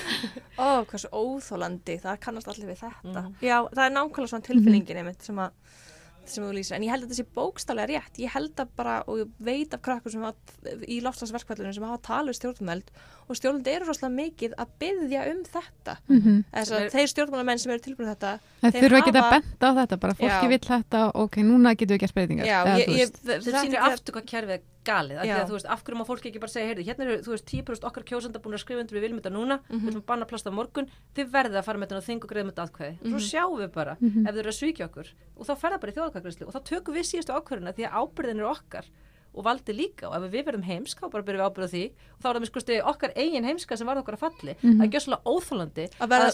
Ó, hversu óþólandi, það kannast allir við þetta. Mhm. Já, það er nákvæmlega svona tilfinningin einmitt sem að sem þú lýsir, en ég held að þetta sé bókstálega rétt ég held að bara, og ég veit af krakkur sem hafa, í loftslagsverkvallinu sem hafa talað við stjórnumeld og stjórnumeld eru rosalega mikið að byggja um þetta Mhm. þess Sem að þeir stjórnumælamenn sem eru tilbúin þetta Það þeir þurfa ekki að benda á þetta, bara fólki Já. vill þetta, ok, núna getum við gert breytingar. Ég, ég, veist. það sem sýnir aftur hvað kerfið er galið af því að þú veist, af hverju má fólki ekki bara segja heyrðu, hérna eru, þú veist, 10% okkar kjósenda búin að skrifa undir við viljum þetta núna, við viljum banna plast á morgun þið verðið að fara með þetta og þing og greiðum þetta aðkvæði svo sjáum við bara, ef þau eru að svíkja okkur og þá fer það bara í þjóðakvæðgræslu og þá tökum við síðustu ákvörðuna því að ábyrðin er okkar og valdi líka. Og ef við verðum heimska þá bara byrjum við ábyrða því. Og þá er það með skusti okkar eigin heimska sem varð okkar að falli. Það er gjössalega óþólandi að verða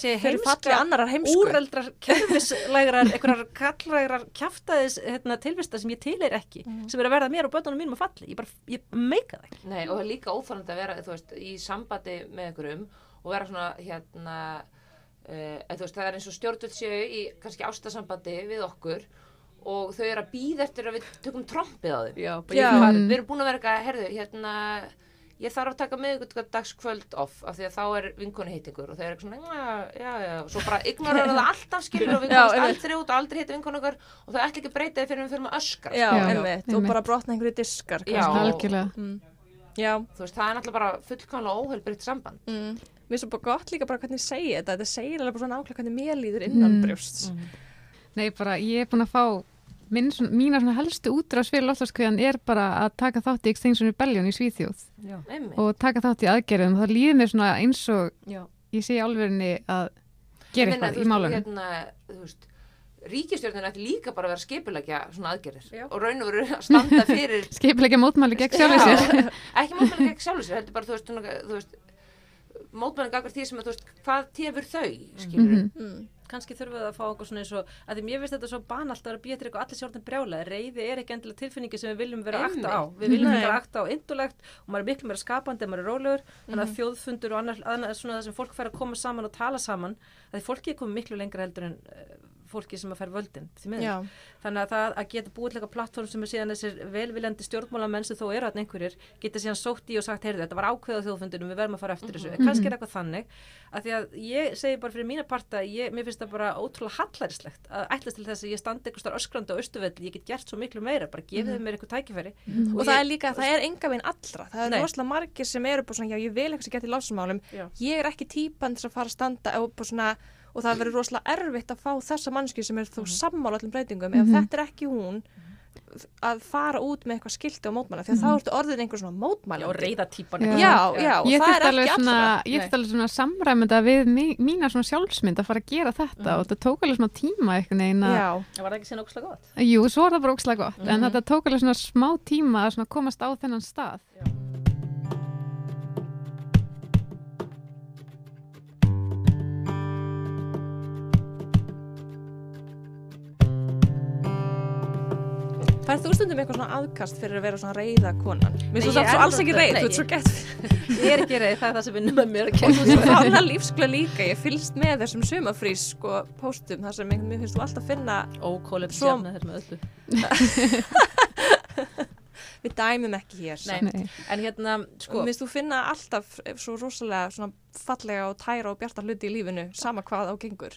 annarar heimsku. úreldrar, kerfislægrar, einhverjar kallrægrar kjaftaðis hérna, tilvista sem ég tilir ekki, sem er að verða mér og bötunum mínum að falli, ég bara, ég meika það ekki. Nei, og það er líka óþálandi að vera, þú veist, í sambandi með einhverjum og vera svona, hérna, uh, þú veist, það er eins og stjórnvöld séu í kannski ástasambandi við okkur og þau eru að býða eftir að við tökum trompið á þau. Já, Já. Hvað, við erum búin að vera eitthvað, herðu, hérna, ég þarf að taka miðvikudagskvöld off af því að þá er vinkonu heitingur og þau eru eitthvað svona, já, já, já, og svo bara ignorar það (laughs) alltaf skilur og vinkonast aldrei út og aldrei heitir vinkonu okkar og þau ætla ekki að breyta því fyrir við fyrir með öskar Já, Já, einmitt, og bara brotna einhverju diskar Já. algjörlega Mm. Já, þú veist, það er náttúrulega bara fullkomlega óheilbritt samband mm. mér er svo bara gott líka bara hvernig ég segi þetta, þetta segir alveg bara svona nákvæmlega hvernig mér líður innan Mm. brjósts. Nei, bara ég er búin að fá minn, svona, mína svona helstu útrás fyrir loftslaskviðan er bara að taka þátt í Extinction Rebellion í Svíþjóð Já. Og taka þátt í aðgerðum og það líður mér svona eins og Já. ég sé í álverðinni að gera eitthvað í málunum. hérna, ríkistjórnin ætti líka bara að vera skipulegja svona aðgerðir Já. og raun og veru að standa fyrir (laughs) Skipilegja mótmæli gegn sjálfur Já, sér. (laughs) ekki mótmæli gegn sjálfur sér heldur bara, þú veist, þú veist mótmæli gagvar því sem að, þú veist, hvað tefur þau skilur Mhm. Mm. Kannski þurfum við að fá eitthvað svona eins og að því mér finnst þetta svo banalt að vera til eitthvað allir sjálfnir brjálega reyði er ekki endilega tilfinningi sem við viljum vera Einmitt. akta á. Við viljum vera akta á indulegt og maður er miklu meira skapandi en maður er rólegur. Þannig að þjóðfundur og annar svona það sem fólk fær að koma saman og tala saman að því fólki er komið miklu lengra heldur en uh, fólki sem að fær völdin þannig að það að geta búið eitthvað plattform sem er síðan þessir velviljandi stjórnmálamenn sem þó eru hann einhverjir geta síðan sótt í og sagt heyrðu þetta var ákveð á þjóðfundinum við verðum að fara eftir þessu, kannski er eitthvað þannig að því að ég segi bara fyrir mína parta ég, mér finnst það bara ótrúlega hallærislegt að ætlast til þess að ég standi eitthvað starf öskrandi á austuvelli, ég get gert svo miklu meira bara gefið mm mér eitthvað tækifæri. Og, það er líka, það er ég vil eitthvað sem og svona, það verður rosalega erfitt að fá þessa mannski sem er þó sammála öllum breytingum, ef þetta er ekki hún að fara út með eitthvað skilti á mótmæla, því að þá ertu orðin einhver svona mótmæla og reyða típan Já. Já, já, og Ég það er ekki svona, allra. ég þurfti alveg svona samræmynda við mí- mína svona sjálfsmynd að fara að gera þetta og þetta tók alveg svona tíma einhvern veginn að, Já, það var ekki síðan ókslega gott. Jú, svo er það bara ókslega gott, en þetta tók alveg svona smá tíma að svona komast á þennan stað. Færð þú stundum eitthvað svona aðkast fyrir að vera svona reyða konan? Mér finnst þú samt svo alls ekki reyð, þú ert svo gett ég er ekki reið, það er það sem vinnum með mér að Og þú ert svo fána lífskla líka, ég fylgst með þessum sumafrís sko póstum þar sem mér finnst þú alltaf finna, Svo- sjafna þér með öllu (laughs) við dæmum ekki hér. Nei. En hérna, Sko, mér finnst þú finna alltaf svo rosalega svona fallega og tæra og bjarta hluti í lífinu, sama hvað á gengur.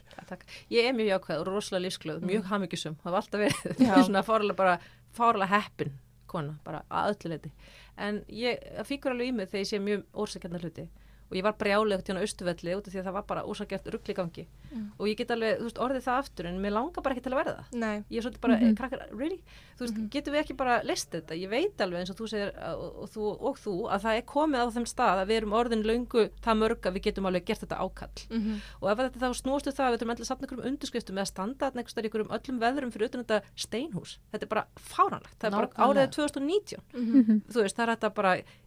Ég er mjög jákvæð og rosalega lífsglöð, mjög hamingjusum, það var alltaf verið (laughs) svona fárlega bara, fárlega heppin kona, bara að öllu leiti. En ég fíkur alveg í mig þegar ég sé mjög órsakjarnar hluti og ég var brjálega til hann á austuvelli út af því að það var bara ósakjart ruggli í gangi. Og ég get alveg, þú veist, orðið það aftur en mér langar bara ekki til að verða það. Nei, Ég er svolítið bara, Mhm. krakkar, really? Þú veist, getum við ekki bara list þetta? Ég veit alveg eins og þú segir og, og, þú, og þú að það er komið á þeim stað að við erum orðin löngu það mörg að við getum alveg gert þetta ákall. Mm og ef þetta þá snústu það að við þurfum allir samt einhverjum undirskriftum eða standa þarna einhverjum einhverjum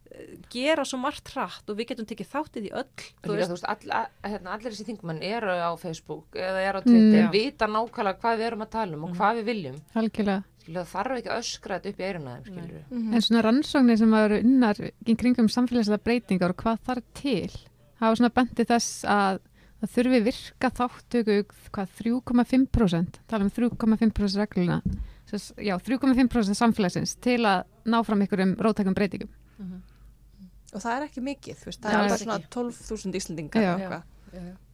öllum veðrum fyrir utan þetta steinhús þetta bara fáránlegt, það bara Nákvæmlega. árið 2019 Mhm. þú veist, það þetta bara gera svo margt hratt og við getum tekið þáttið í öll Þú þú veist, all, að, hérna, allir þessi þingmenn eru á Facebook eða eru á Twitter, Mm. vita nákvæmlega hvað við erum að tala um og hvað við viljum Algjörlega. Skilur, það þarf ekki að öskra þetta upp í eiruna þeim, Mhm. En svona rannsóknir sem eru unnar kringum samfélagslega breytingar og hvað þarf til hafa svona bendið þess að það þurfi virka þáttöku hvað 3,5% tala um 3,5% regluna já, 3,5% samfélagsins til að ná fram ykkurum rótækum breytingum og það er ekki mikið, þú veist, það Nei, er bara svona ekki. 12.000 Íslendingar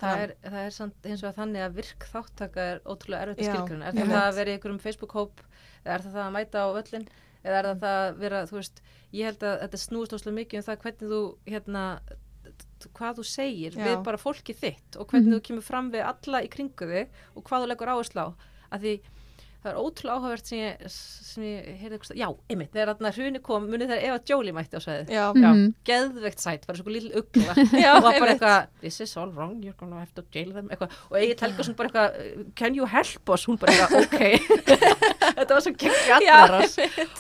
það er, það er samt eins og að þannig að virk þáttaka er ótrúlega erfitt skilgruna er það það að vera í einhverjum Facebook-hóp eða er það það að mæta á völlin eða er það það að vera, þú veist ég held að þetta snúist óslega mikið um það hvernig þú hérna, hvað þú segir Já. við bara fólki þitt og hvernig Mhm. þú kemur fram við alla í kringu þig og hvað þú leggur áherslu á. Að því það er ótrúlega áhugavert sem ég, sem ég heyrði eitthvað, já, einmitt, þegar þarna hruni kom, munið þegar Eva Jolie mætti á sæðið Já, Já, Mhm. geðveikt sætt, bara svo lítil ugla. (laughs) Já, og var bara eitthvað, this is all wrong you're gonna have to jail them, eitthvað. Og Egil Helgason bara eitthvað, can you help us? Hún bara eitthvað, ok. (laughs) Þetta var svo gegn Já, allar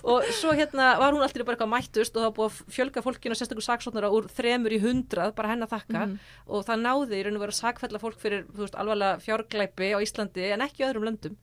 og svo hérna var hún alltaf bara eitthvað mættust og það var búið að fjölga fólkinu og sérstaklega saksóknara úr þremur í hundrað, bara henn að þakka. Mhm. og það náði í raun og vera sakfella fólk fyrir, þú veist, alvarlega fjárglæpi á Íslandi en ekki öðrum löndum.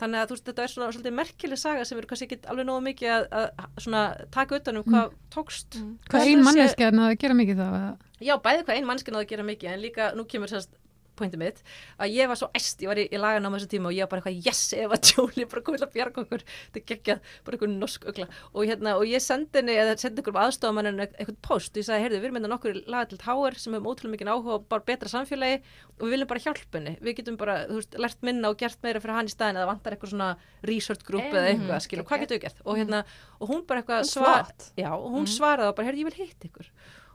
Þannig að þú veist, þetta er svona svolítið merkileg saga sem eru kannski ekki alveg nógu mikið að, að svona taka utan um hvað tókst Mm. Hvað ein manneskja er að gera mikið þá? eða? Já, bæði hvað ein mannskinn á að gera mikið en líka nú kemur sérst pointið mitt að ég var svo æst, ég var í, í lagan á þessu tíma og ég var bara eitthvað, yes, Eva Jolie bara komið til að bjarga okkur, þetta geggjað bara eitthvað norsk ögla og, hérna, og ég sendi henni eða sendi ykkur um aðstofamanninu eitthvað post, ég sagði, heyrðu, við erum með nokkur lagatilt háir sem hefum ótrúlega mikið áhuga og bara betra samfélagi og við viljum bara hjálpa henni. Við getum bara, þú veist, lært minna og gert meira fyrir hann í staðin eða vantar eitthvað svona research group eða Mhm, eitthvað, skilur, hvað getum við gert? Og hérna, og hún bara eitthvað svar, já, og hún svaraði og bara, heyrðu, ég vil hitta ykkur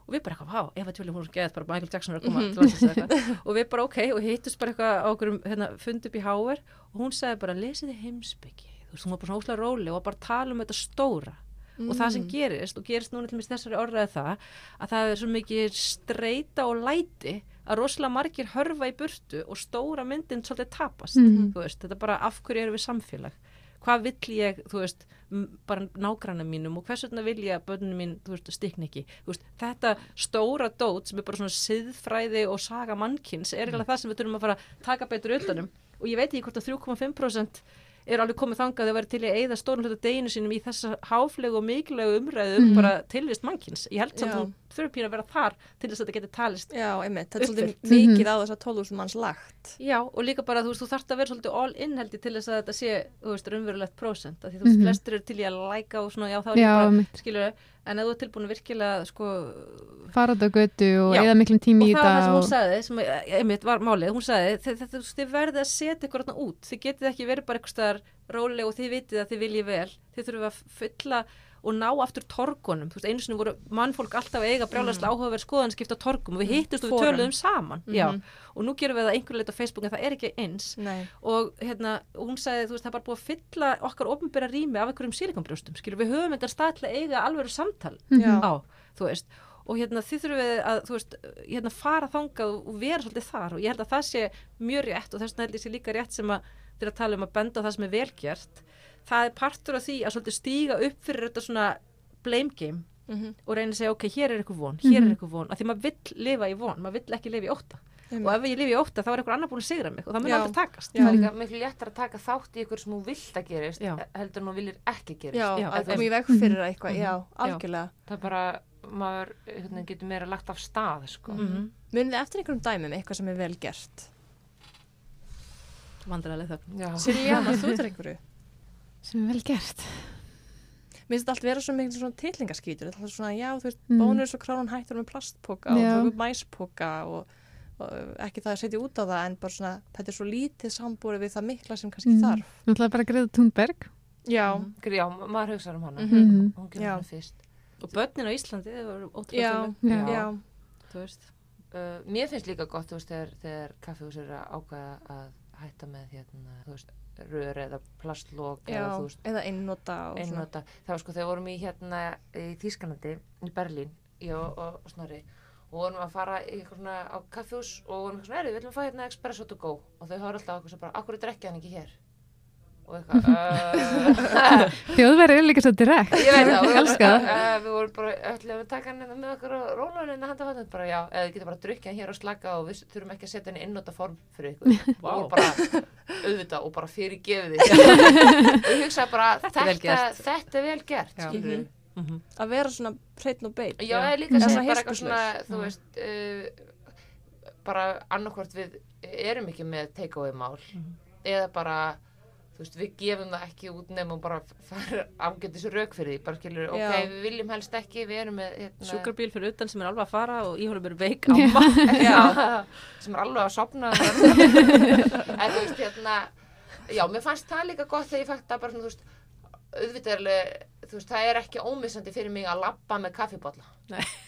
og við bara eitthvað, vá, Eva Jolie, hún er geðið bara Michael Jackson er að koma til landsins eða eitthvað. og við bara, ok, og hittust bara eitthvað á okkur hérna, fund upp í háver og hún sagði bara, lesið þið heimsbyggi þú veist, hún var bara svona óslega róli og bara að tala um þetta stóra. Og það sem gerist og gerist núna til mér þessari orðræði það að það er svo mikið streyta og læti að rosalega margir hörfa í burtu og stóra myndin svolítið tapast Mhm. þú veist, þetta bara af hverju erum við samfélag hvað vill ég, þú veist bara nágranna mínum og hvers vegna vil ég að börnunum mín, þú veist, stikna ekki? Veist, þetta stóra dót sem er bara svona siðfræði og saga mannkins er eiginlega það sem við þurfum að fara að taka betur utanum og ég veit ekki hvort að 3,5% er alveg komið þangað að væri til að eyða stórum hluta deginu sínum í þessa háflegu og mikilegu umræðu um Mhm. bara tilvist mannkins ég held samt að hún þurfi pínu að vera þar til þess að þetta geti talist Já, einmitt, þetta er svolítið mikið á þess að 12.000 manns lagt. Já, og líka bara, þú veist, þú þarft að vera svolítið all in held ég til þess að þetta sé, þú veist, raunverulegt prósent, af því þú veist, Mhm. flestir eru til í að læka og svona, já, þá er Já, ég bara, skilur en ef þú er tilbúin að virkilega, sko, fara út á götu og eða miklum og tími í það var það þetta sem hún og... sagði, sem eh, einmitt var málið, hún sagði, þið, þið, þið, verðið að setja ykkur út, þið getið ekki verið bara eitthvað róleg og þið vitið að þið viljið vel, þið þurfum að fylla og ná aftur torgunum, þú veist, einu sinni voru mannfólk alltaf að eiga brjálæslega áhugaverð skoðan skipta torgum og við hittust og við töluðum saman, já, Mhm. og nú gerum við það einhver leit á Facebook en það er ekki eins. Nei. og hérna, og hún sagði, þú veist, það er bara búið að fylla okkar ofnbæra rými af einhverjum sílikonbrjóstum, skilur, við höfum þetta að eiga alveg samtal Já. á, þú veist, og hérna þið þurfum við að, veist, hérna fara þangað og vera svolítið þar. Og ég held að það sé mjög rétt og þess vegna held ég sé líka rétt sem að þeirra að tala um að benda á það sem er velgjert það er partur af því að svolítið stíga upp fyrir þetta svona blame game Mm og reyna að segja, ok, hér er eitthvað von, hér Mhm. er eitthvað von, af því maður vill lifa í von, maður vill ekki lifa í ótta Einmitt. og ef ég lifi í ótta þá er eitthvað annar búin að sigra mig og það mun aldrei takast Já. það er líka miklu léttar að taka þátt í ykkur sem hún vilt að gerist Já. heldur en hún viljir ekki gerist Já, Já, að koma í veg fyrir eitthvað, Mhm. já, algjörlega. það er bara, maður hérna, getur meira lagt af stað sko. mm Munið þið eftir einhverjum dæmum eitthvað sem er vel gert? vandræðileg þögn. Silvíana, þú ert (laughs) einhverju? Sem er vel gert Mér finnst þetta allt vera svo mikið svona titlingaskýtur þetta er svona, já, þú veist, Mm. bónus og kránan hættur með plastpoka og Já. tóku mæspoka og, og ekki það að setja út á það en bara svona, þetta er svo lítið sambúri við það mikla sem kannski Mm. þarf Náttúrulega bara Greða Thunberg Já, Mhm. já, maður hugsaður um hana. Mhm. hún kemur hann fyrst og börnin á Íslandi, voru já, ótrúlega já, Já. þú veist uh, mér finnst líka gott þú veist, þegar, þegar kaffihús er að ákvæða að hætta með hérna, þú veist, rör eða plastlók já, eða þú eða einnota og einnota. Það var sko, þegar vorum í hérna í Þýskalandi, í Berlín ég og, og, og Snorri og vorum að fara í eitthvað svona á kaffihús og vorum eitthvað svona, "Heyrðu, við viljum fá hérna espresso to go. Og þau horfðu alltaf okkur sem bara, akkur er drekkja hann ekki hér og eitthvað. (laughs) Þjóðverið er líka svo direkt. Ég veit (laughs) það, Ég elska það. uh, við vorum bara öllum að taka hann hérna með okkur og róla hann hérna handa vatnum bara já, eða þið getur bara að drukja hann hér og slaka og við þurfum ekki að setja hann innóta form fyrir ykkur. (laughs) Og bara auðvitað og bara fyrir gefið og ég hugsaði bara Þetta er vel þetta, gert. þetta er vel gert. Skilurðu. Mhm. að vera svona hreitn og bein Já, eða líka að svona bara eitthvað svona, þú veist, uh, bara annarkvort við erum ekki með take-away mál eða bara, veist, við gefum það ekki út nefnum bara ágættis rauk fyrir því, bara skilur, ok, Já. við viljum helst ekki, við erum með, hérna, sjúkrabíl fyrir utan sem er alveg að fara og í honum er veik amma já, (laughs) (laughs) sem er alveg að sopna (laughs) en þú veist, hérna, já, mér fannst það líka gott þegar ég fætti það bara svona, þú veist, auðvitað alveg, þú veist, það er ekki ómissandi fyrir mig að labba með kaffibotla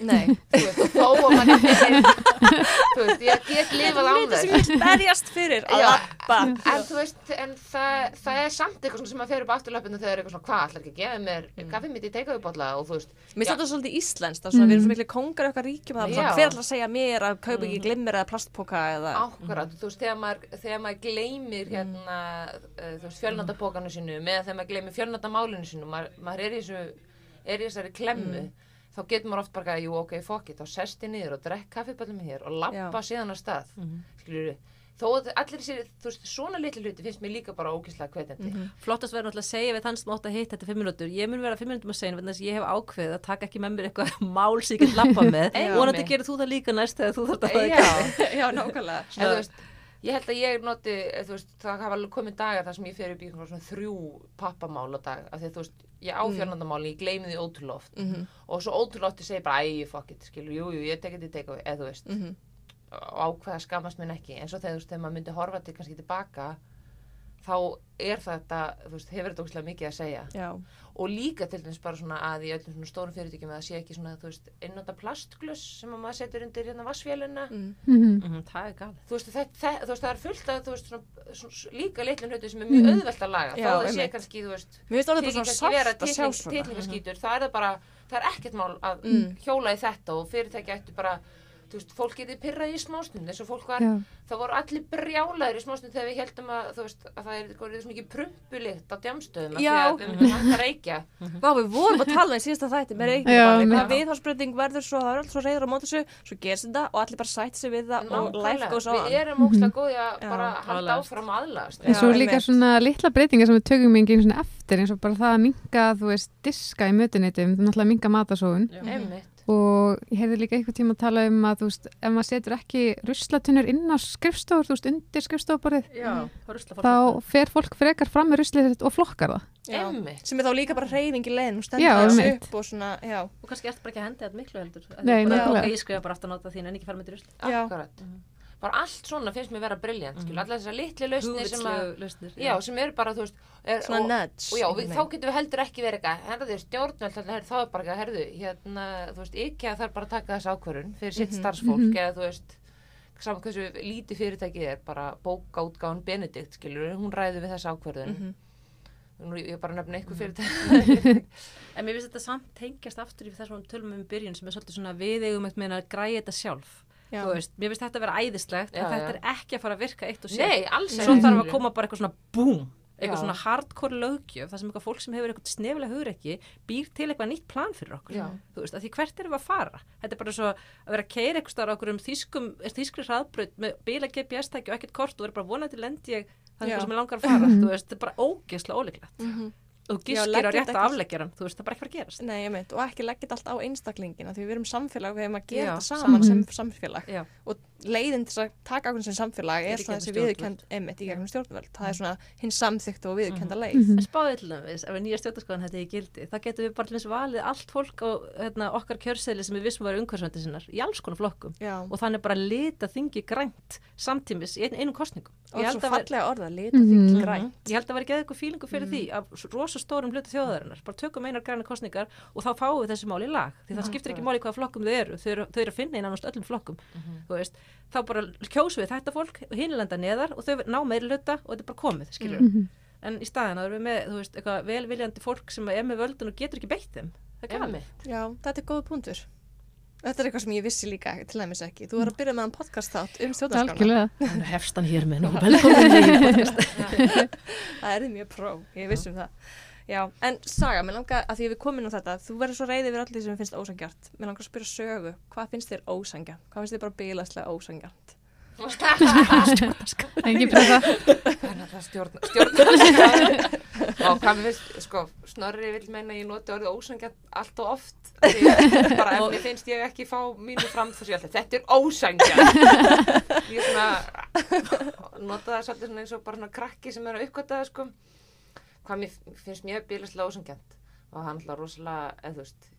Nei, þú veist, og þó að mann þú veist, ég get lifað á Lítið sem þess. ég vil berjast fyrir að lappa en þú veist, en það, það er samt eitthvað sem að fer upp afturlöpinu þegar er eitthvað svona, hvað, ætlar ekki að gefa mér Mm. kaffi mitt í teikaðubotla og þú veist, Mér finnst þetta svolítið íslenskt, það er svona, við erum Mm. svo miklu kongar í okkar ríkjum það er Já. svona, hver ætlar að segja mér að kaupa ekki glimmir eða plastpoka eða ákvarðat, þú veist, þegar maður, þegar maður gleymir hérna, uh, þú veist, maður er í þessu, er í þessari klemmu, þá getur maður oft bara, að, jú, ok, fuck it, þá sest ég niður og drekk kaffiböllum hér og lappa síðan að stað, Mhm. skilur þó að allir sér, þú veist, svona litlu hluti finnst mér líka bara ógislega hvetjandi Mhm. Flottast verður náttúrulega að segja við þann sem átt að hitta þetta fimm minútur. Ég mun vera fimm minútum að segja, þess að ég hef ákveðið að taka ekki með mér eitthvað (laughs) mál sem ég get lappa með. (laughs) Vonandi gerir þú það líka næst þegar þú þarf að Já, (laughs) Já, nákvæmlega. Ég held að ég noti, eh, veist, það hafa komið dagar þar sem ég fer upp í svona þrjú pappamál á dag, af því að þú veist ég á fjörnandamáli, ég gleymi því ótrúlega oft. Mhm, og svo ótrúlega oft ég segi bara, æ, fuck it, skilur, jú, jú, ég tek þetta í take eða þú veist, mhm. og ákveða skammast minn ekki, en svo þegar, þú veist, þegar maður myndi horfa til kannski tilbaka þá er þetta, þú veist, hefur þetta óslega mikið að segja Já. og líka til dæmis bara svona að í öllum svona stórum fyrirtækjum að það sé ekki svona, þú veist, einnota plastglöss sem að maður setur undir hérna vassvélina Mm. Mhm. Mhm, Það er galið. þú þú veist, það er fullt af þú veist, svona, svona, líka litlum hluti sem er mjög auðvelt að laga, Já, þá það sé kannski, þú veist svona að svona. titlingaskítur, það er það bara það er ekkert mál að Mm. hjóla í þetta og fyrirtæki ættu bara þú veist, fólk getið pyrrað í smástund eins og fólk var, Já. það voru allir brjálæður í smástund þegar við heldum að, þú veist, að það er eitthvað svo mikið prumpulikt á djamstöðum af því að við myndum að reykja Vá, við vorum að tala um í síðasta þætti með reykjum hvað viðhásbreyting verður svo, það er alls svo reyður á móti þessu, svo gerst þetta og allir bara sætt sig við það og life Nákvæmlega. goes on. við erum ógslag góði að bara halda áfram að aðlast En svo líka svona litla breytingar sem við tökum eins og bara það að minga, þú veist, diska í mötuneytum, það er náttúrulega minga matasóun einmitt og ég heyrði líka eitthvað tíma að tala um að þú veist, ef maður setur ekki ruslatunur inn á skrifstofur, þú veist, undir fólk. þá fer fólk frekar fram með ruslið sitt og flokkar það. Já. einmitt sem er þá líka bara reyfing í leiðin og Já, stendur þessu upp og svona, já, Og kannski eftir bara ekki að hendi þetta miklu heldur. Nei, bara. Ok, ég skrifa bara aftur að nota þín en ekki fara með til rusli. Akkurat bara allt svona finnst mér vera briljant mm allar þessar litli lausnir sem að lausnir. já, sem eru bara, veist er, svona og, nudge. og já, við, þá getum við heldur ekki verið eitthvað herðu stjórnvöld, herðu, þá er bara herðu, hérna, veist, ekki að það er bara að taka þessu ákvörun fyrir sitt starfsfólk eða þú veist, saman hversu lítið fyrirtækið er, bara bókaútgáðan Benedikt, skilur, hún ræði við þessu ákvörðun Mhm. nú ég er bara að nefna eitthvað fyrirtæki (laughs) En mér finnst þetta samt tengjast aftur í þessum tölum um í byrjun sem er svolítið svona við eigum eitthvað meina að græja þetta sjálf. Veist, mér finnst þetta að vera æðislegt Já, en þetta já. er ekki að fara að virka eitt og sér. nei, alls Svo ekki, þarf að koma bara eitthvað svona boom, eitthvað Já. svona hardcore löggjöf, það sem eitthvað fólk sem hefur eitthvað snefilega hugrekki býr til eitthvað nýtt plan fyrir okkur. Þú veist, að því hvert erum við að fara? Þetta er bara svo að vera að keira eitthvað starf okkur um þýskum, þýskri hraðbraut með bila GPS-tæki og ekkert kort og vera bara vonandi lendi ég það er eitthvað sem ég langar að fara. Þú veist, þetta er bara ógeðslega ólíklegt. Mhm. Og þú leggja á rétta þetta ekki- afleggjaran, þú veist, það bara ekki að fara að gerast. Nei, ég meint, og ekki leggja þetta allt á einstaklingina því við erum samfélag, við hefum að gera þetta saman sem saman. samfélag Já. og leiðin til að taka okkur sem samfélag Er svona þessi viðurkend emitt í gegnum stjórnvöld, það er svona hinn samþyktu og viðurkenda leið. Mhm. En spáðið til dæmis, ef við nýja stjórnarskoðan þetta er í gildi, þá getum við bara til þess valið allt fólk á hérna, okkar kjörseðli sem við vissum var umhverfsvændi sinnar í alls konar flokkum. Já, og þannig bara lita þingi grænt samtímis í ein, einum kostningum. og Ég svo að fallega orða, lita Mhm. þig Mhm. græn Ég held að vera geða eitthvað fílingu fyrir því af s- rosa stórum hluti þjóðarinnar. Bara tökum einar græna kostningar og þá fáum við þessi mál í lag. Því þá bara kjósum við þetta fólk og hinlenda neðar og þau ná meiri hluta og þetta er bara komið, skiljum Mhm. En í staðin að erum við með, þú veist, eitthvað velviljandi fólk sem er með völdun og getur ekki beitt þeim. Það er. Einmitt. Já, þetta er góð punktur Þetta er eitthvað sem ég vissi líka til dæmis ekki Þú er að byrja með hann podcast þátt um stjórnarskrána Algjörlega. Þannig hefst hann hér með (laughs) nú. (laughs) Það er mjög pró, ég vissi um það Já, en Saga, mér langar að því að við komum inn á þetta þú verður svo reyðið við allir sem finnst ósangjart Mér langar að spyrja sögu, hvað finnst þér ósangjart? Hvað finnst þér bara bílaslega ósangjart? Engin pressa. Þannig að það stjórn, stjórn og hvað mér finnst, sko, Snorri vil meina ég noti orðið ósangjart allt og oft því bara ef mér finnst ég ekki fá mínu fram ég alltaf, þetta er ósangjart ég er svona nota það svolítið svona eins og bara svona krakki sem er að uppgöta það, sko hvað mér finnst mjög bílaslega ósangjart og hann alltaf rosalega, eða þú veist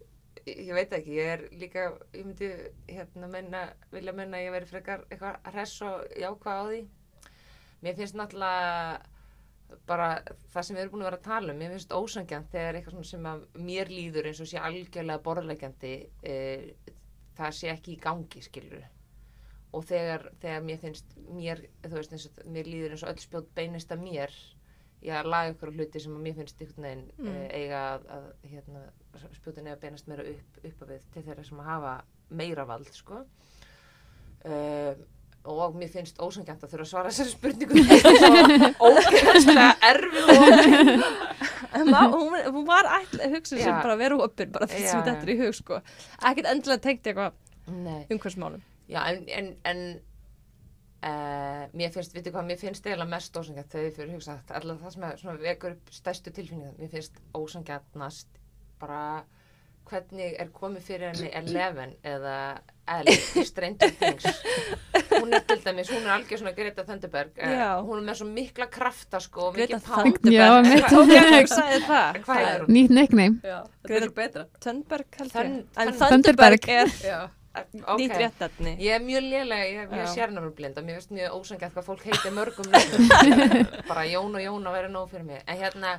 ég veit ekki, ég er líka ég myndi hérna menna vilja menna að ég veri frekar eitthvað hress og jákvæð á því. Mér finnst náttúrulega bara það sem við erum búin að vera að tala um mér finnst ósangjant þegar eitthvað sem að mér líður eins og sé algjörlega borðlegjandi e, það sé ekki í gangi skilur og þegar, þegar mér finnst mér, þú veist eins og mér líður eins og öll spjót beinist að mér að laga ykkur hluti sem að mér finnst einhvern veginn Mm. mm. eiga að, að hérna, spjótin eiga að beinast meira upp, upp að við til þeirra sem að hafa meira vald sko uh, og mér finnst ósangjant að þurfa að svara þessari spurningu (laughs) svo ógeðslega erfið og (laughs) hún, hún var ætla að hugsa sem Já. bara að vera opinn bara sem Já, þetta er í hug sko Ekkert endilega tengt eitthvað Nei. umhverfsmálum Já, en, en, en Uh, mér finnst, veitir hvað, mér finnst eiginlega mest ósangjart þegar ég fyrir hugsa allavega það sem er svona vekur upp stærstu tilfinningar mér finnst ósangjarnast bara hvernig er komið fyrir henni Eleven eða Elle í Stranger Things hún er til dæmis, hún er algjör svona Greta Thunberg uh, Já. hún er með svo mikla krafta sko og Greta er hún? Nýtt nickname. Já, þetta Greta- er. Thunberg held Thun- ég. En Thun- Thunberg er Já. Ok. nýtt réttatni. Ég er mjög lélega, ég er mjög Já. sérnafnarblind og mér finnst mjög ósangjart hvað fólk heitir mörgum (laughs) bara Jón og Jón að vera nóg fyrir mig. En hérna,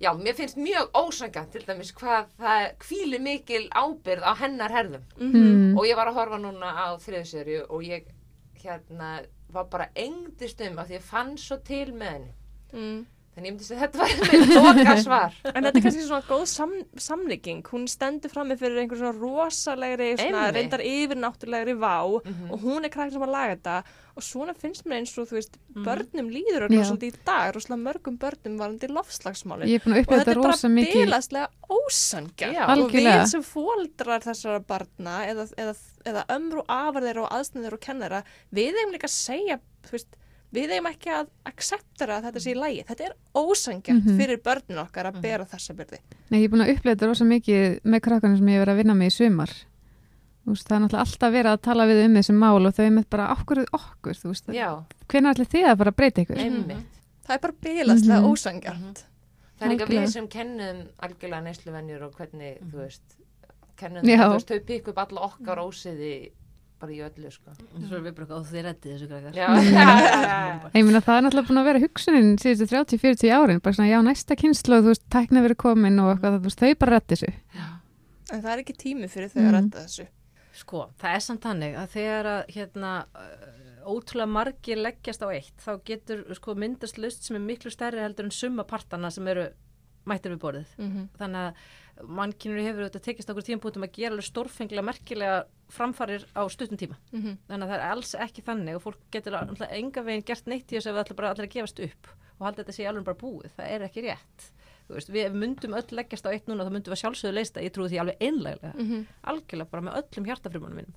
já, mér finnst mjög ósangjart til dæmis hvað það kvíli mikil ábyrð á hennar herðum. Mm. Og ég var að horfa núna á þriðsöru og ég hérna var bara engdist um því ég fann svo til með henni. Mm. Þannig ég myndi að þetta var með loka svar. (laughs) En þetta er kannski svona góð sam samlíking. Hún stendur frammi fyrir einhver svona rosalegri, svona reyndar yfirnáttúrulegri vá Mhm. og hún er krækir sem að laga þetta og svona finnst mér eins og þú veist, Mhm. börnum líður örugglega svolítið í dag, rosalega mörgum börnum varandi lofslagsmálin. Ég er búin að Og upplega þetta þetta er bara rosa mikið. bilaslega ósangja Já. og við sem fóldrar þessara barna eða, eða, eða ömru og afarðir og aðstæðir og kennara, við eigum líka að segja, þú veist, við eigum ekki að acceptera að þetta sé í lægi. Þetta er ósangjart Mhm. fyrir börnin okkar að bera þessa byrði. Nei, ég er búin að upplega þetta rosa mikið með krakkarnir sem ég hef verið að vinna með í sumar. Þú veist, það er náttúrulega alltaf verið að tala við um þessi mál og þau er með bara okkur okkur, þú veist. Já, Hvenær ætli þið að fara að breyta ykkur? einmitt. Það er bara bilaslega Mhm. ósangjart. Það er Algjörlega. við sem kennum algjörlega neysluvenjur og hvernig, þú veist, kennum Já. það, þú veist, þau bara í öllu, sko. Svo erum við bara þið reddið þessu krakkar. (laughs) Já, já, já, já. Ég meina það er náttúrulega búin að vera hugsunin síðustu 30-40 árin, bara svona já næsta kynslu þú veist, tækna verið komin og eitthvað, þú veist, þau bara rætti þessu. En það er ekki tími fyrir þau að Mhm. rætta þessu. Sko, það er samt þannig að þegar að hérna ótrúlega margir leggjast á eitt þá getur sko myndast lust sem er miklu stærri heldur en summa partana sem eru mættir við borðið. Mm -hmm. Þannig að mannkynur hefur auðvitað tekist okkur tímpútum að gera alveg stórfenglega merkilega framfarir á stuttum tíma. Þannig að það er alls ekki þannig og fólk getur enga veginn gert neitt í þessu ef það ætla bara allir að gefast upp og halda þetta sé alveg bara búið. Það er ekki rétt. Veist, við við myndum öll leggjast á eitt núna þá myndum við að sjálfsögðu leista, ég trúi því alveg einlega Mhm. algjörlega bara með öllum hjartafrimunum mínum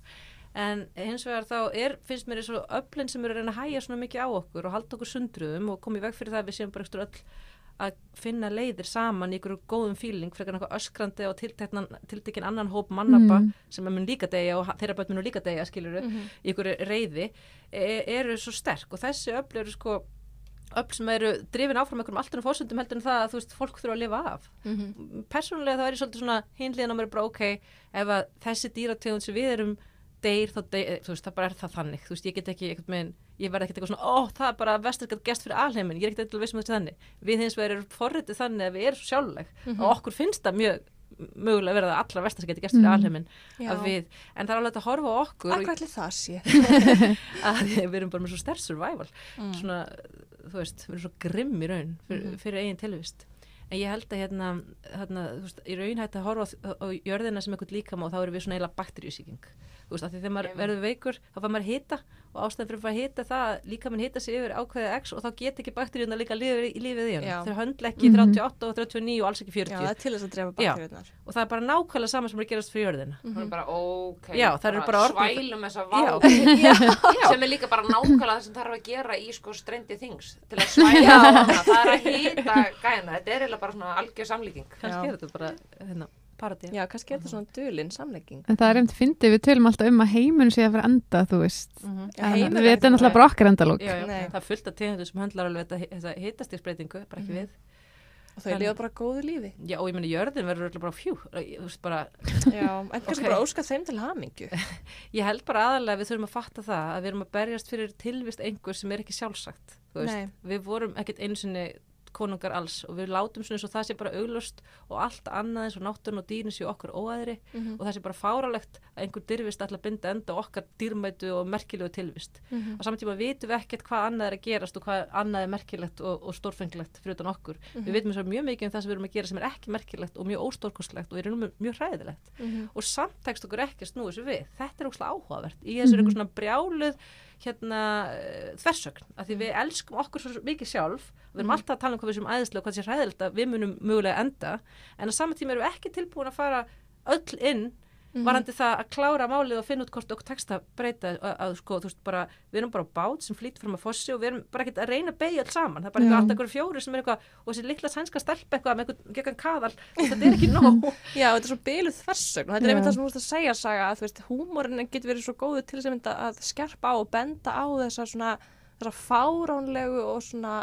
en hins vegar þá er, finnst mér eins og öflin sem eru að reyna að hæja svona mikið á okkur og halda okkur sundruðum og koma í veg fyrir það að við séum bara að finna leiðir saman í ykkur góðum fíling frekar eitthvað öskrandi og tiltekinn annan hóp mannabba Mm. sem er mun líka degja og þeirra börn mun líka degja skilur Mhm. í ykkur reyði e eru svo sterk og þessi öfl eru sko öfl sem eru drifin áfram einhverjum alltunum fórsöndum heldur en það að þú veist fólk þurfa að lifa af Mhm. persónulega þá er ég svolítið svona hinliðan á mér bara ok, ef að þessi dýrategund sem við erum deyr, þá deyr, þú veist, það bara er það þannig þú veist, ég get ekki, einhvern veginn, ég verð ekkert eitthvað svona ó, það er bara vestur gett gest fyrir alheimin ég er ekkert eitthvað vissum þetta þannig, við hins vegar erum forritið þannig að við erum sjálfleg og okkur finnst það mjög mögulega verið að allra vestar geti gest fyrir Mhm. alheimin við, en það er alveg að horfa okkur ætli það sé? (laughs) að við erum bara með svo stærst survival Mm. svona, þú veist, við erum svo grimm í raun fyrir, Mhm. fyrir eigin tilvist en ég held að hérna, hérna þú veist, í raun hægt að horfa á, á jörðina sem eitthvað líkam og þá erum við svona eiginlega bakteríusíking þú veist, af því þegar maður verður veikur þá fær maður hita og ástæðan fyrir að að hita það að líka mann hita sig yfir ákveðið x og þá get ekki bakteríuna líka lífið, lífið í hann þeir höndla ekki Mhm. 38 og 39 og alls ekki 40 Já, það er til þess að drefa bakteríunar. og það er bara nákvæmlega sama sem er að gerast fyrir jörðina. Hún er bara, ok, Já, það eru bara svælum þessa vá. (laughs) Já. sem er líka bara nákvæmlega það sem þarf að gera í sko strendi þings til að svæla á hana, það er að hita gæna, þetta er eiginlega bara svona algjör samlíking. Kannski Já. er kannski er þetta svona dulinn samlegging. En það er einmitt fyndið, við tölum alltaf um að heimun sé að vera enda, þú veist. Já, En heimur við er þetta er náttúrulega bara okkar endalók. Það er fullt af tegundur sem höndlar alveg þetta, hitastíksbreytingu, bara ekki Mhm. við. Og þau lifa bara góðu lífi. Já, og ég meni, jörðin verður örugglega bara fjú, þú veist bara, (laughs) Já, en kannski Ok. bara óska þeim til hamingju. (laughs) ég held bara aðalega að við þurfum að fatta það að við erum að berjast fyrir tilvist einhver sem er ekki sjálfsagt. Við vorum ekkert einu sinni konungar alls og við látum svona eins og það sé bara auglust og allt annað eins og náttúrun og dýrin sé okkur óæðri Mhm. og það sé bara fáralegt að einhver dyrfist ætla að binda enda okkar dýrmætu og merkilegu tilvist. Mhm. Á saman tíma vitum við ekkert hvað annað er að gerast og hvað annað er merkilegt og, og stórfengilegt fyrir utan okkur. Mhm. Við vitum svo mjög mikið um það sem við erum að gera sem er ekki merkilegt og mjög óstórkostlegt og er mjög, mjög hræðilegt. Mhm. Og samt tekst okkur ekki að snúa þessu við. Þetta er óslega áhugavert. Í þessu er einhver svona brjáluð hérna uh, þversögn. Af því við elskum okkur svo mikið sjálf. Við erum Mhm. alltaf að tala um hvað við sem æðislega og hvað sé hræðilegt að við munum mögulega enda. En á saman tíma erum við ekki tilbúin að fara öll inn Mhm. varandi það að klára málið og finna út hvort okkur tekst að breyta að, að sko, þú veist, bara, við erum bara bát sem flýtur fram að fossi og við erum bara ekkert að reyna að beigja alls saman, það er bara eitthvað alltaf einhverjum fjóri sem er eitthvað, og þessi litla sænska stelpa eitthvað með eitthvað gegn kaðal, þetta er ekki nóg. (laughs) Já, þetta er svo byluð þversögn og þetta er einmitt það sem þú veist að segja saga að þú veist, húmórin getur verið svo góður til þess að, skerpa á og benda á þessa svona, þessa fáránlegu og svona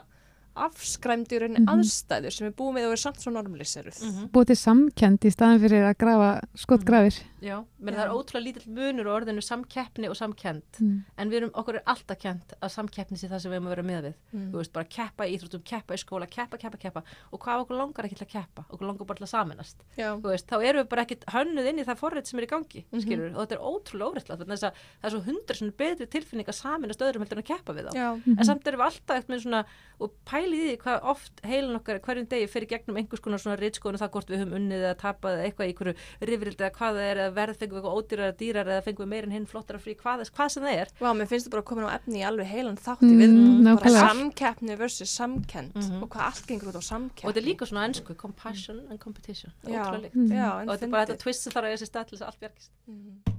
afskræmdi í rauninni aðstæður sem er búið með og er samt svo normaliseruð. búið til samkend í staðan fyrir að grafa skotgrafir Já, menn það er ótrúlega lítill munur á orðinu samkeppni og samkend mm. en við erum, okkur er alltaf kent að samkeppni sé það sem við erum að vera með við. Mm. þú veist, bara keppa í íþróttum, keppa í skóla keppa, keppa, keppa. Og hvað okkur langar ekki til að keppa? Okkur langar bara til að saminast veist, þá erum við bara ekkit hönnuð inn í það forrið sem er í gangi, Mhm. skilur og þetta er ótrúlega óreittlega, þannig að það er svo hundra betri tilfinning að saminast öðrum heldur en að keppa við þá. Já. en samt erum við alltaf eftir svona og pælið í hvað oft heilin okkar hverjum degi fyrir gegnum einhvers konar svona og það hvort við höfum unnið eða tapað eða eitthvað í einhverju rifrildi eða hvað það er eða verð fengum við eitthvað ódýrar eða dýrar eða fengum við meir en hinn flottara frí hvað, hvað sem það er. Vá, mér finnst þetta bara að koma á efni í alveg heilan þátt í Mm, viðbúin, bara samkeppni versus samkend Mhm. og hvað allt gengur út á samkeppni. og þetta er líka svona ennsku, compassion and competition. Já. líkt. Mm. Já, og þetta er bara þetta twist sem þarf að eiga sér stað til þess að allt bjargist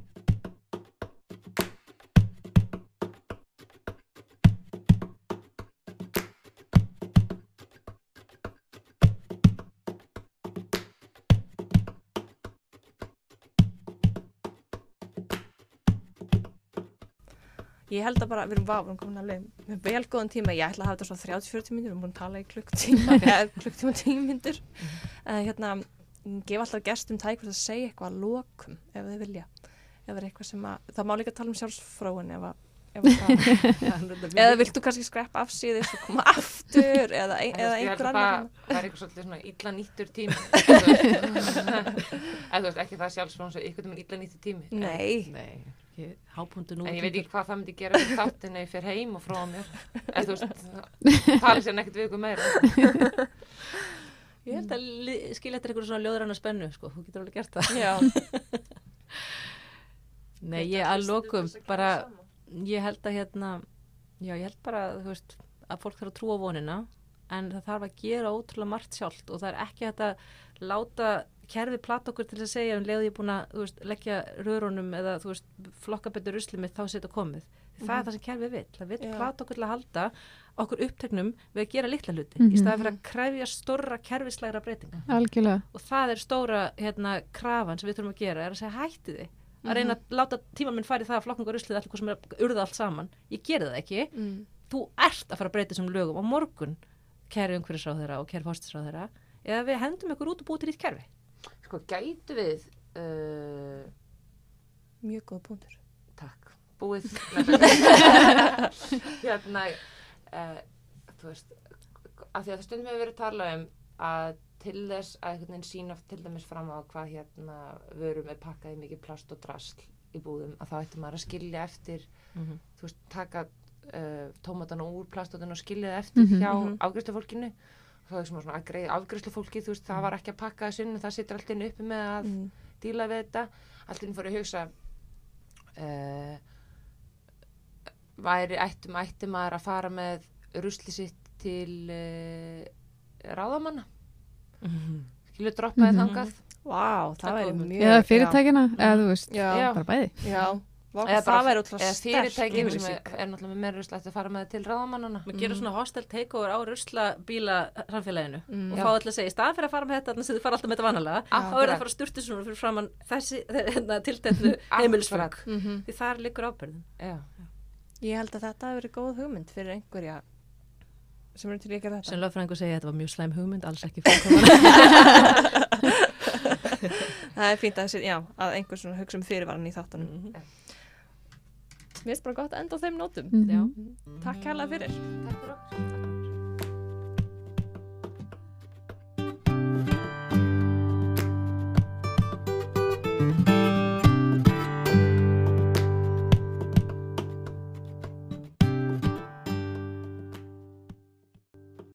Ég held að bara, við erum vá, við erum komin alveg með vel góðan tíma, ég ætla að hafa þetta svona 30-40 minnur, við erum búin að tala í klukktíma, (laughs) eða klukktíma 10 minnur. Uh, hérna, ég gef alltaf gestum tækvist að segja eitthvað að lokum, ef þið vilja. Ef það er eitthvað sem að, það má líka tala um sjálfsfróun ef að, ef að það, (laughs) eða vilt þú kannski skreppa af síðis og koma aftur, eða, ein, eða held einhver annar. það, það er eitthvað svolítið svona illa nýttur tími (laughs) eða þú veist ekki það sjálfsfrón svo ykkur tíma illa nýttur tími Nei, nei, ekki hápundu nú en ég veit ekki hvað það myndi gera fyrir þáttinn ef ég fer heim og frá mér. Eða þú veist, tala sér nekkert við ykkur meira. Ég held að skilja þetta eitthvað svona ljóðranna spennu sko, þú getur alveg gert það. Já. (laughs) nei, ég að lokum bara ég held að hérna já, ég held bara, þú veist, að fólk þarf að trúa vonina en það þarf að gera ótrúlega margt sjálft og það er ekki að láta kerfi plata okkur til að segja um leiði ég búin að veist, leggja rörunum eða veist, flokka betur rusli mitt þá setja komið. Það er það sem kerfi vill. Það vill Já. plata okkur til að halda okkur uppteknum við að gera litla hluti Mhm. í staðan fyrir að krefja stóra kerfislegra breytinga algjörlega og það er stóra hérna, krafan sem við þurfum að gera er að segja hætti þið að reyna að láta tíma minn færi það að flokkunga ruslið allir hvað sem er urða allt saman ég geri það ekki, Mm. þú ert að fara að breyta þessum lögum á morgun kæri umhverfisráð þeirra og kæri fórstisráð þeirra eða við hendum ykkur út og búið til ítt kerfi sko gætu við uh, Mjög góð punktur. takk, búið (laughs) hérna uh, þú veist af því að það stundum hefur verið að tala um að til þess að einhvern veginn sína til dæmis fram á hvað hérna vörum er pakkaði mikið plast og drasl í búðum að þá ættum maður að skilja eftir Mhm. þú veist, taka uh, tómatana úr plastótinu og skilja það eftir Mhm, hjá mhm. Afgriðslufólkinu þá er svona að greið afgriðslufólki þú veist, það var ekki að pakka þessu inn það situr alltaf uppi með að Mm. díla við þetta allir fór að hugsa uh, væri ættum ættum maður að fara með rusli sitt til uh, ráðamanna skilur droppaði Mhm. þangað Vá, það Það væri mjög... eða fyrirtækina, eða þú veist Já, Já. bara bæði já. Eða, það væri útrúlega eða sterk fyrirtækin sem er, er náttúrulega með ætti að fara með til ráðamannana Við gerum svona hostel takeover á ruslabíla samfélaginu Mm. og fá alltaf að segja, í staðan fyrir að fara með þetta þannig að þið fara alltaf með þetta vanalega, þá er það að fara að sturtu svona fyrir framann þessi (laughs) hérna, tilteknu heimilisfang Akkurat. Mhm. því þar liggur ábyrðin Já. Ég held að þetta hafi verið góð hugmynd fyrir einhverja sem eru til gera þetta. sem lögfræðingur segja að þetta var mjög slæm hugmynd alls ekki (laughs) fólkkoman Það er fínt að, já, að einhver svona hugsa um fyrirvaran í þáttunum. Mhm. Mér finnst bara gott að enda á þeim nótum. Mhm. Já. Takk kærlega fyrir. Takk fyrir okkur